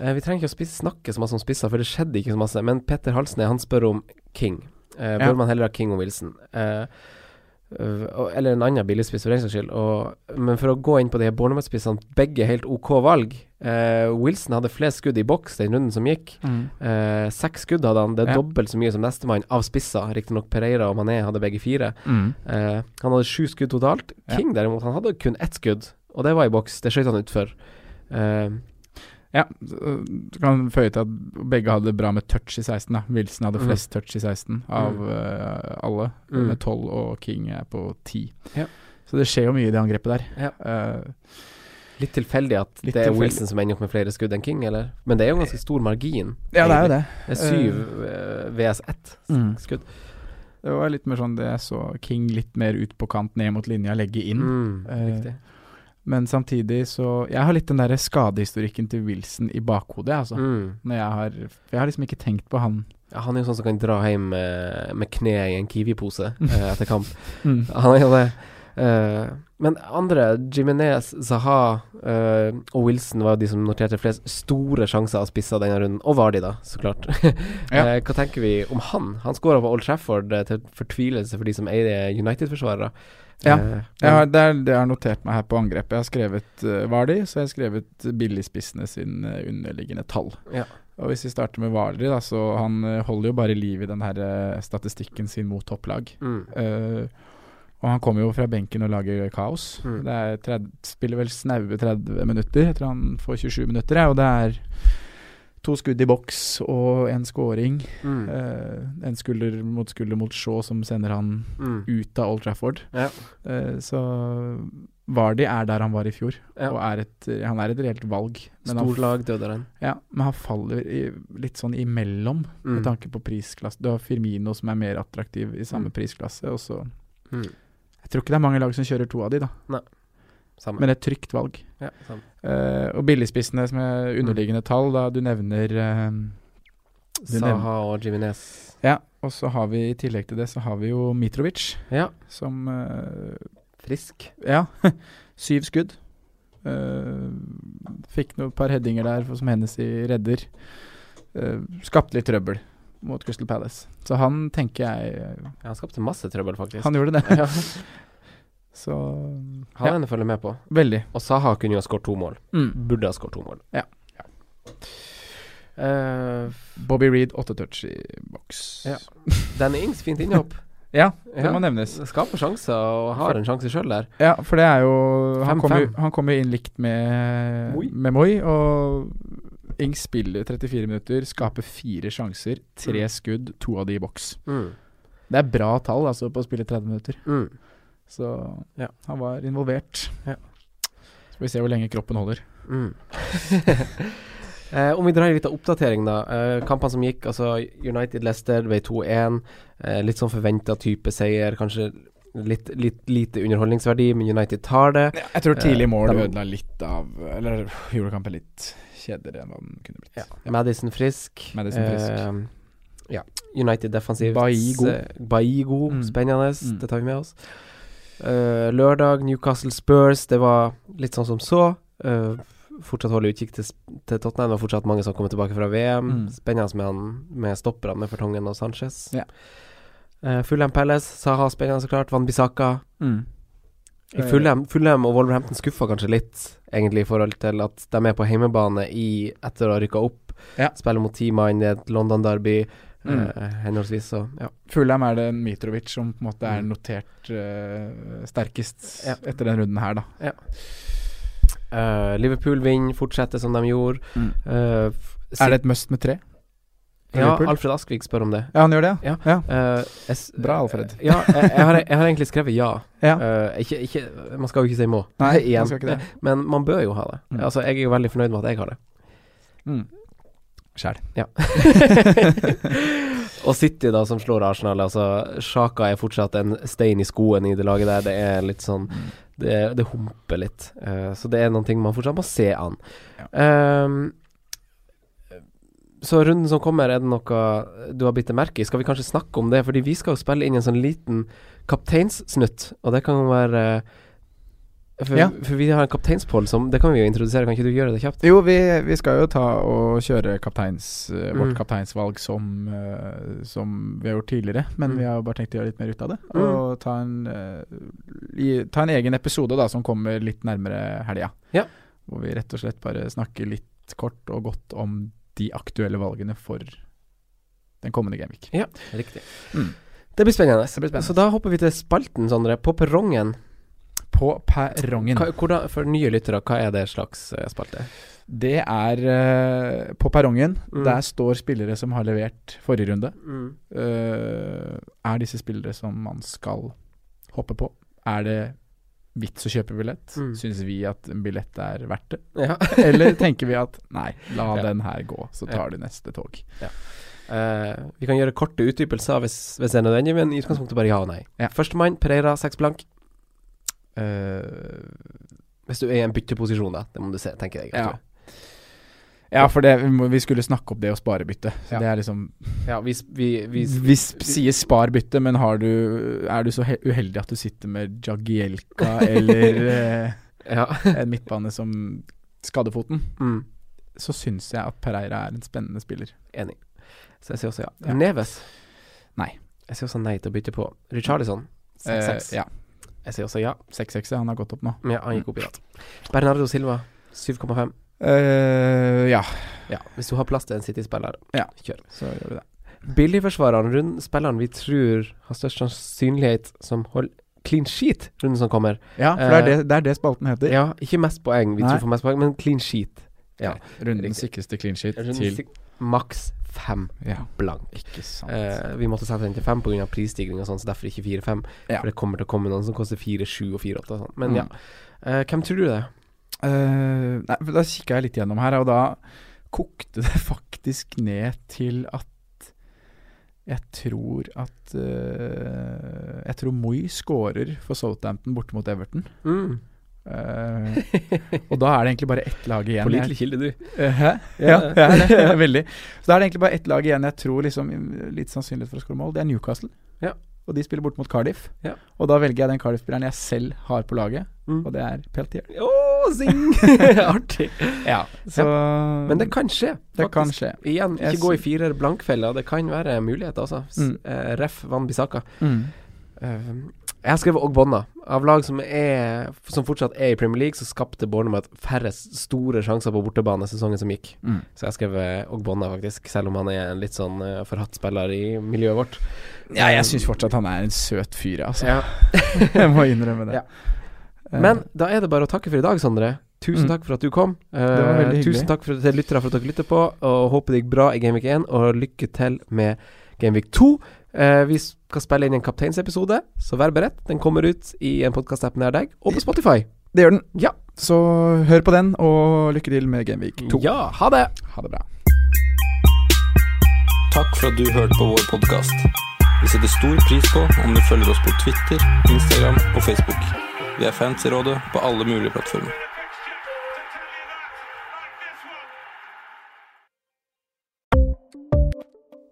Eh, vi trenger ikke å spise, snakke så masse om spisser, for det skjedde ikke så masse. Men Petter Halsne han spør om King. Eh, bør Ja. man heller ha King og Wilson? Eh, eller en annen billigspiss, for den saks skyld. Og, men for å gå inn på de her Bournemouth-spissene, begge helt OK valg. Eh, Wilson hadde flest skudd i boks den runden som gikk. Eh, seks skudd hadde han, det er Ja. dobbelt så mye som nestemann av spisser. Riktignok Pereira og Mané hadde begge fire. Mm. Eh, han hadde sju skudd totalt. Ja. King derimot, han hadde kun ett skudd, og det var i boks. Det skjøt han utfor. Eh, Ja, du kan føye til at begge hadde det bra med touch i 16. da Wilson hadde Mm. flest touch i 16 av uh, alle, Mm. med 12, og King er på 10. Ja. Så det skjer jo mye i det angrepet der. Ja. Uh, Litt tilfeldig at Litt det er tilfeldig. Wilson som ender opp med flere skudd enn King, eller? Men det er jo ganske stor margin. Ja, det er jo det. Det er syv uh, VS 1 Mm. skudd. Det var litt mer sånn det jeg så King litt mer ut på kant, ned mot linja, legge inn. Mm, Eh, riktig. Men samtidig så Jeg har litt den der skadehistorikken til Wilson i bakhodet, altså. Mm. Når jeg har For jeg har liksom ikke tenkt på han. Ja, han er jo sånn som kan dra hjem med, med kneet i en Kiwi-pose eh, etter kamp. Mm. Han er jo det. Eh, men andre, Jimenez, Zaha eh, og Wilson var de som noterte flest store sjanser av spisser denne runden. Og Vardi, da, så klart. Ja. Eh, hva tenker vi om han? Han skåra på Old Trafford eh, til fortvilelse for de som eier United-forsvarere. Ja. Eh, har, det er det har notert meg her på angrepet. Jeg har skrevet uh, Vardi, så jeg har skrevet billigspissene sin uh, underliggende tall. Ja. Og hvis vi starter med da, så han uh, holder jo bare liv i den her uh, statistikken sin mot topplag. mm. Eh, og han kommer jo fra benken og lager kaos. Mm. Det er 30, spiller vel snaue 30 minutter. Jeg tror han får 27 minutter, ja, og det er to skudd i boks og en scoring. Mm. Eh, en skulder mot skulder mot Shaw som sender han Mm. ut av Old Trafford. Ja. Eh, så Vardy er der han var i fjor, Ja. og er et, han er et reelt valg. Men han, Storlag døde den. ja, men han faller i, litt sånn imellom, Mm. med tanke på prisklasse. Du har Firmino som er mer attraktiv i samme Mm. prisklasse, og så Mm. Jeg tror ikke det er mange lag som kjører to av de, da, Samme. men et trygt valg. ja. Eh, og billigspissene som er underliggende tall, da du nevner uh, du nevner- Saha og Jimenez. Ja, og så har vi i tillegg til det, så har vi jo Mitrovic, Ja. som uh, Frisk. Ja, syv skudd. Fikk noen par headinger der som Hennessy redder. Skapte litt trøbbel mot Crystal Palace. Så han tenker jeg Ja, han skapte masse trøbbel, faktisk. Han gjorde det. ja. Så Han ja, følge med på. veldig. Og Saha kunne jo ha skåret to mål. Mm. Burde ha skåret to mål. Ja. Eh, Bobby Reed, åtte touch i boks. Ja. Danny Ings, fint innhopp. Ja, det Ja. må nevnes. Skaper sjanser og har en sjanse sjøl der. Ja, for det er jo Han 5-5. kom jo, han kom inn likt med Moi. med Moi, og Ings spiller 34 minutter, skaper fire sjanser, tre Mm. skudd, to av de i boks. Mm. Det er bra tall altså på å spille 30 minutter. Mm. Så Ja. han var involvert. Ja. Så får vi se hvor lenge kroppen holder. Mm. eh, om vi drar en liten oppdatering, da. Eh, kampene som gikk, altså United-Leicester ble 2-1. Eh, litt sånn forventa type seier. Kanskje litt, litt lite underholdningsverdi, men United tar det. Jeg tror tidlig mål eh, ødela litt av Eller gjorde kampen litt kjedeligere enn hva den kunne blitt. Ja. Madison frisk. Madison frisk. Eh, ja. United defensivt. Baigo. Eh, Baigo, Mm. spennende. Mm. Det tar vi med oss. Eh, lørdag, Newcastle Spurs. Det var litt sånn som så. Uh, fortsatt holde utkikk til, til Tottenham. Det var fortsatt mange som kommer tilbake fra VM. Mm. Spennende med, han, med stopperne med Fertongen og Sanchez. Ja. Uh, Fulham Palace, Saha spennende så klart. Van Bissaka. Mm. Fulham, Fulham og Wolverhampton skuffa kanskje litt, egentlig, i forhold til at de er på hjemmebane i, etter å ha rykka opp. Ja. Spiller mot Team Mind i et London-derby, Mm. eh, henholdsvis. Så ja. Fulham er det Mitrovic som på en måte er Mm. notert uh, sterkest Ja. etter den runden her, da. Eh, Liverpool vinner, fortsetter som de gjorde. Mm. Uh, Er det et must med tre? for Ja, Liverpool? Alfred Askvik spør om det. Ja, han gjør det, Ja. ja. Jeg Bra, Alfred. Ja, jeg, jeg, har, jeg har egentlig skrevet ja. Ja. Ikke, ikke, man skal jo ikke si må, Nei, man men man bør jo ha det. Mm. Altså, jeg er jo veldig fornøyd med at jeg har det. Mm. Sjæl. Ja. og City, da, som slår Arsenal. Altså, Sjaka er fortsatt en stein i skoen i det laget der. Det er litt sånn Det, det humper litt. Uh, så det er noen ting man fortsatt må se an. Um, så runden som kommer, er det noe du har bitt deg merke i? Skal vi kanskje snakke om det? Fordi vi skal jo spille inn en sånn liten kapteinssnutt, og det kan jo være for, Ja. for vi har en kapteinspål som Det kan vi jo introdusere, kan ikke du gjøre det kjapt? Jo, vi, vi skal jo ta og kjøre kapteins, eh, vårt Mm. kapteinsvalg som, eh, som vi har gjort tidligere. Men Mm. vi har jo bare tenkt å gjøre litt mer ut av det. Mm. Og ta en, eh, i, ta en egen episode da som kommer litt nærmere helga. Ja. Hvor vi rett og slett bare snakker litt kort og godt om de aktuelle valgene for den kommende Gameweek. Ja, riktig. Mm. Det blir. Det blir spennende. Så da hopper vi til spalten, Sondre. På perrongen. På perrongen. Hva, hvordan, for nye lyttere, hva er det slags eh, spalte? Det er uh, på perrongen. Mm. Der står spillere som har levert forrige runde. Mm. Uh, er disse spillere som man skal hoppe på? Er det vits å kjøpe billett? Mm. Syns vi at en billett er verdt det? Ja. Eller tenker vi at nei, la Ja. den her gå, så tar de neste tog. Eh, vi kan gjøre korte utdypelser hvis, hvis det er nødvendig, men i utgangspunktet bare ja og nei. Ja. Førstemann, Pereira, seks blank. Eh, hvis du er i en bytteposisjon, da. Det må du se, tenker jeg. Ja. Ja, for det, vi, skulle snakke opp det å spare bytte. Ja. det er liksom ja vi, vi, vi, Vi sier spar bytte, men har du, er du så uheldig at du sitter med Jagielka eller eh, ja. en midtbane som skadefoten, mm, så syns jeg at Pereira er en spennende spiller. enig. Så jeg sier også ja. Ja. Neves. Nei. Jeg sier også nei til å bytte på. Richarlison. 6-6. Eh, ja. Jeg sier også ja. 6-6. Han har gått opp nå. Ja, han gikk opp i natt. Bernardo Silva, 7,5. Uh, ja, Ja, hvis du har plass til en City-spiller, Ja. kjør. så gjør vi det. Billigforsvareren, rund spilleren vi tror har størst sannsynlighet som holder clean sheet runden som kommer. Ja, for det er Eh, det, det er det spalten heter. Ja, ikke mest poeng, vi Nei. får mest poeng, men clean sheet. Ja. Rundens sikreste clean sheet Runden til Maks fem Ja, blank. Eh, vi måtte sette den til fem pga. prisstigning og sånn, så derfor ikke fire-fem. Ja. For det kommer til å komme noen som koster fire, sju og fire, åtte og sånn. Men Mm. ja. Eh, hvem tror du det er? Eh, nei, da kikka jeg litt gjennom her, og da kokte det faktisk ned til at jeg tror at uh, Jeg tror Moi scorer for Southampton borte mot Everton. Mm. Eh, og da er det egentlig bare ett lag igjen. Pålitelig kilde, du. Eh, Hæ? Ja, ja er veldig. Så da er det egentlig bare ett lag igjen jeg tror liksom litt sannsynlighet for å skåre mål. Det er Newcastle. Ja. Og de spiller bort mot Cardiff. Ja. Og da velger jeg den Cardiff-spilleren jeg selv har på laget, Mm. og det er Peltier. Oh, zing! Artig. Ja, så Men det kan skje. Det kan skje. Igjen, Jeg ikke gå i firer blankfeller. Det kan være muligheter, altså. Mm. Uh, ref Van Bissaka. mm. Eh, jeg har skrevet Ogbonna. Av lag som, er, som fortsatt er i Premier League, så skapte Bournemouth færre store sjanser på bortebane sesongen som gikk. Mm. Så jeg har skrevet Ogbonna, faktisk. Selv om han er en litt sånn uh, forhatt spiller i miljøet vårt. Ja, jeg syns fortsatt han er en søt fyr, altså. Ja. jeg må innrømme det. Ja. Men da er det bare å takke for i dag, Sondre. Tusen Mm. takk for at du kom. Eh, hyggelig. tusen takk for, til lyttere for at dere lytter på, og håper det gikk bra i Gameweek 1. Og lykke til med Gameweek 2. Eh, vi skal spille inn en kapteinsepisode, så vær beredt. Den kommer ut i en podkast-app nær deg, og på Spotify. det gjør den. Ja. Så hør på den, og lykke til med Gameweek 2. Ja, ha det! Ha det bra. Takk for at du hørte på vår podkast. Vi setter stor pris på om du følger oss på Twitter, Instagram og Facebook. Vi er fans i rådet på alle mulige plattformer.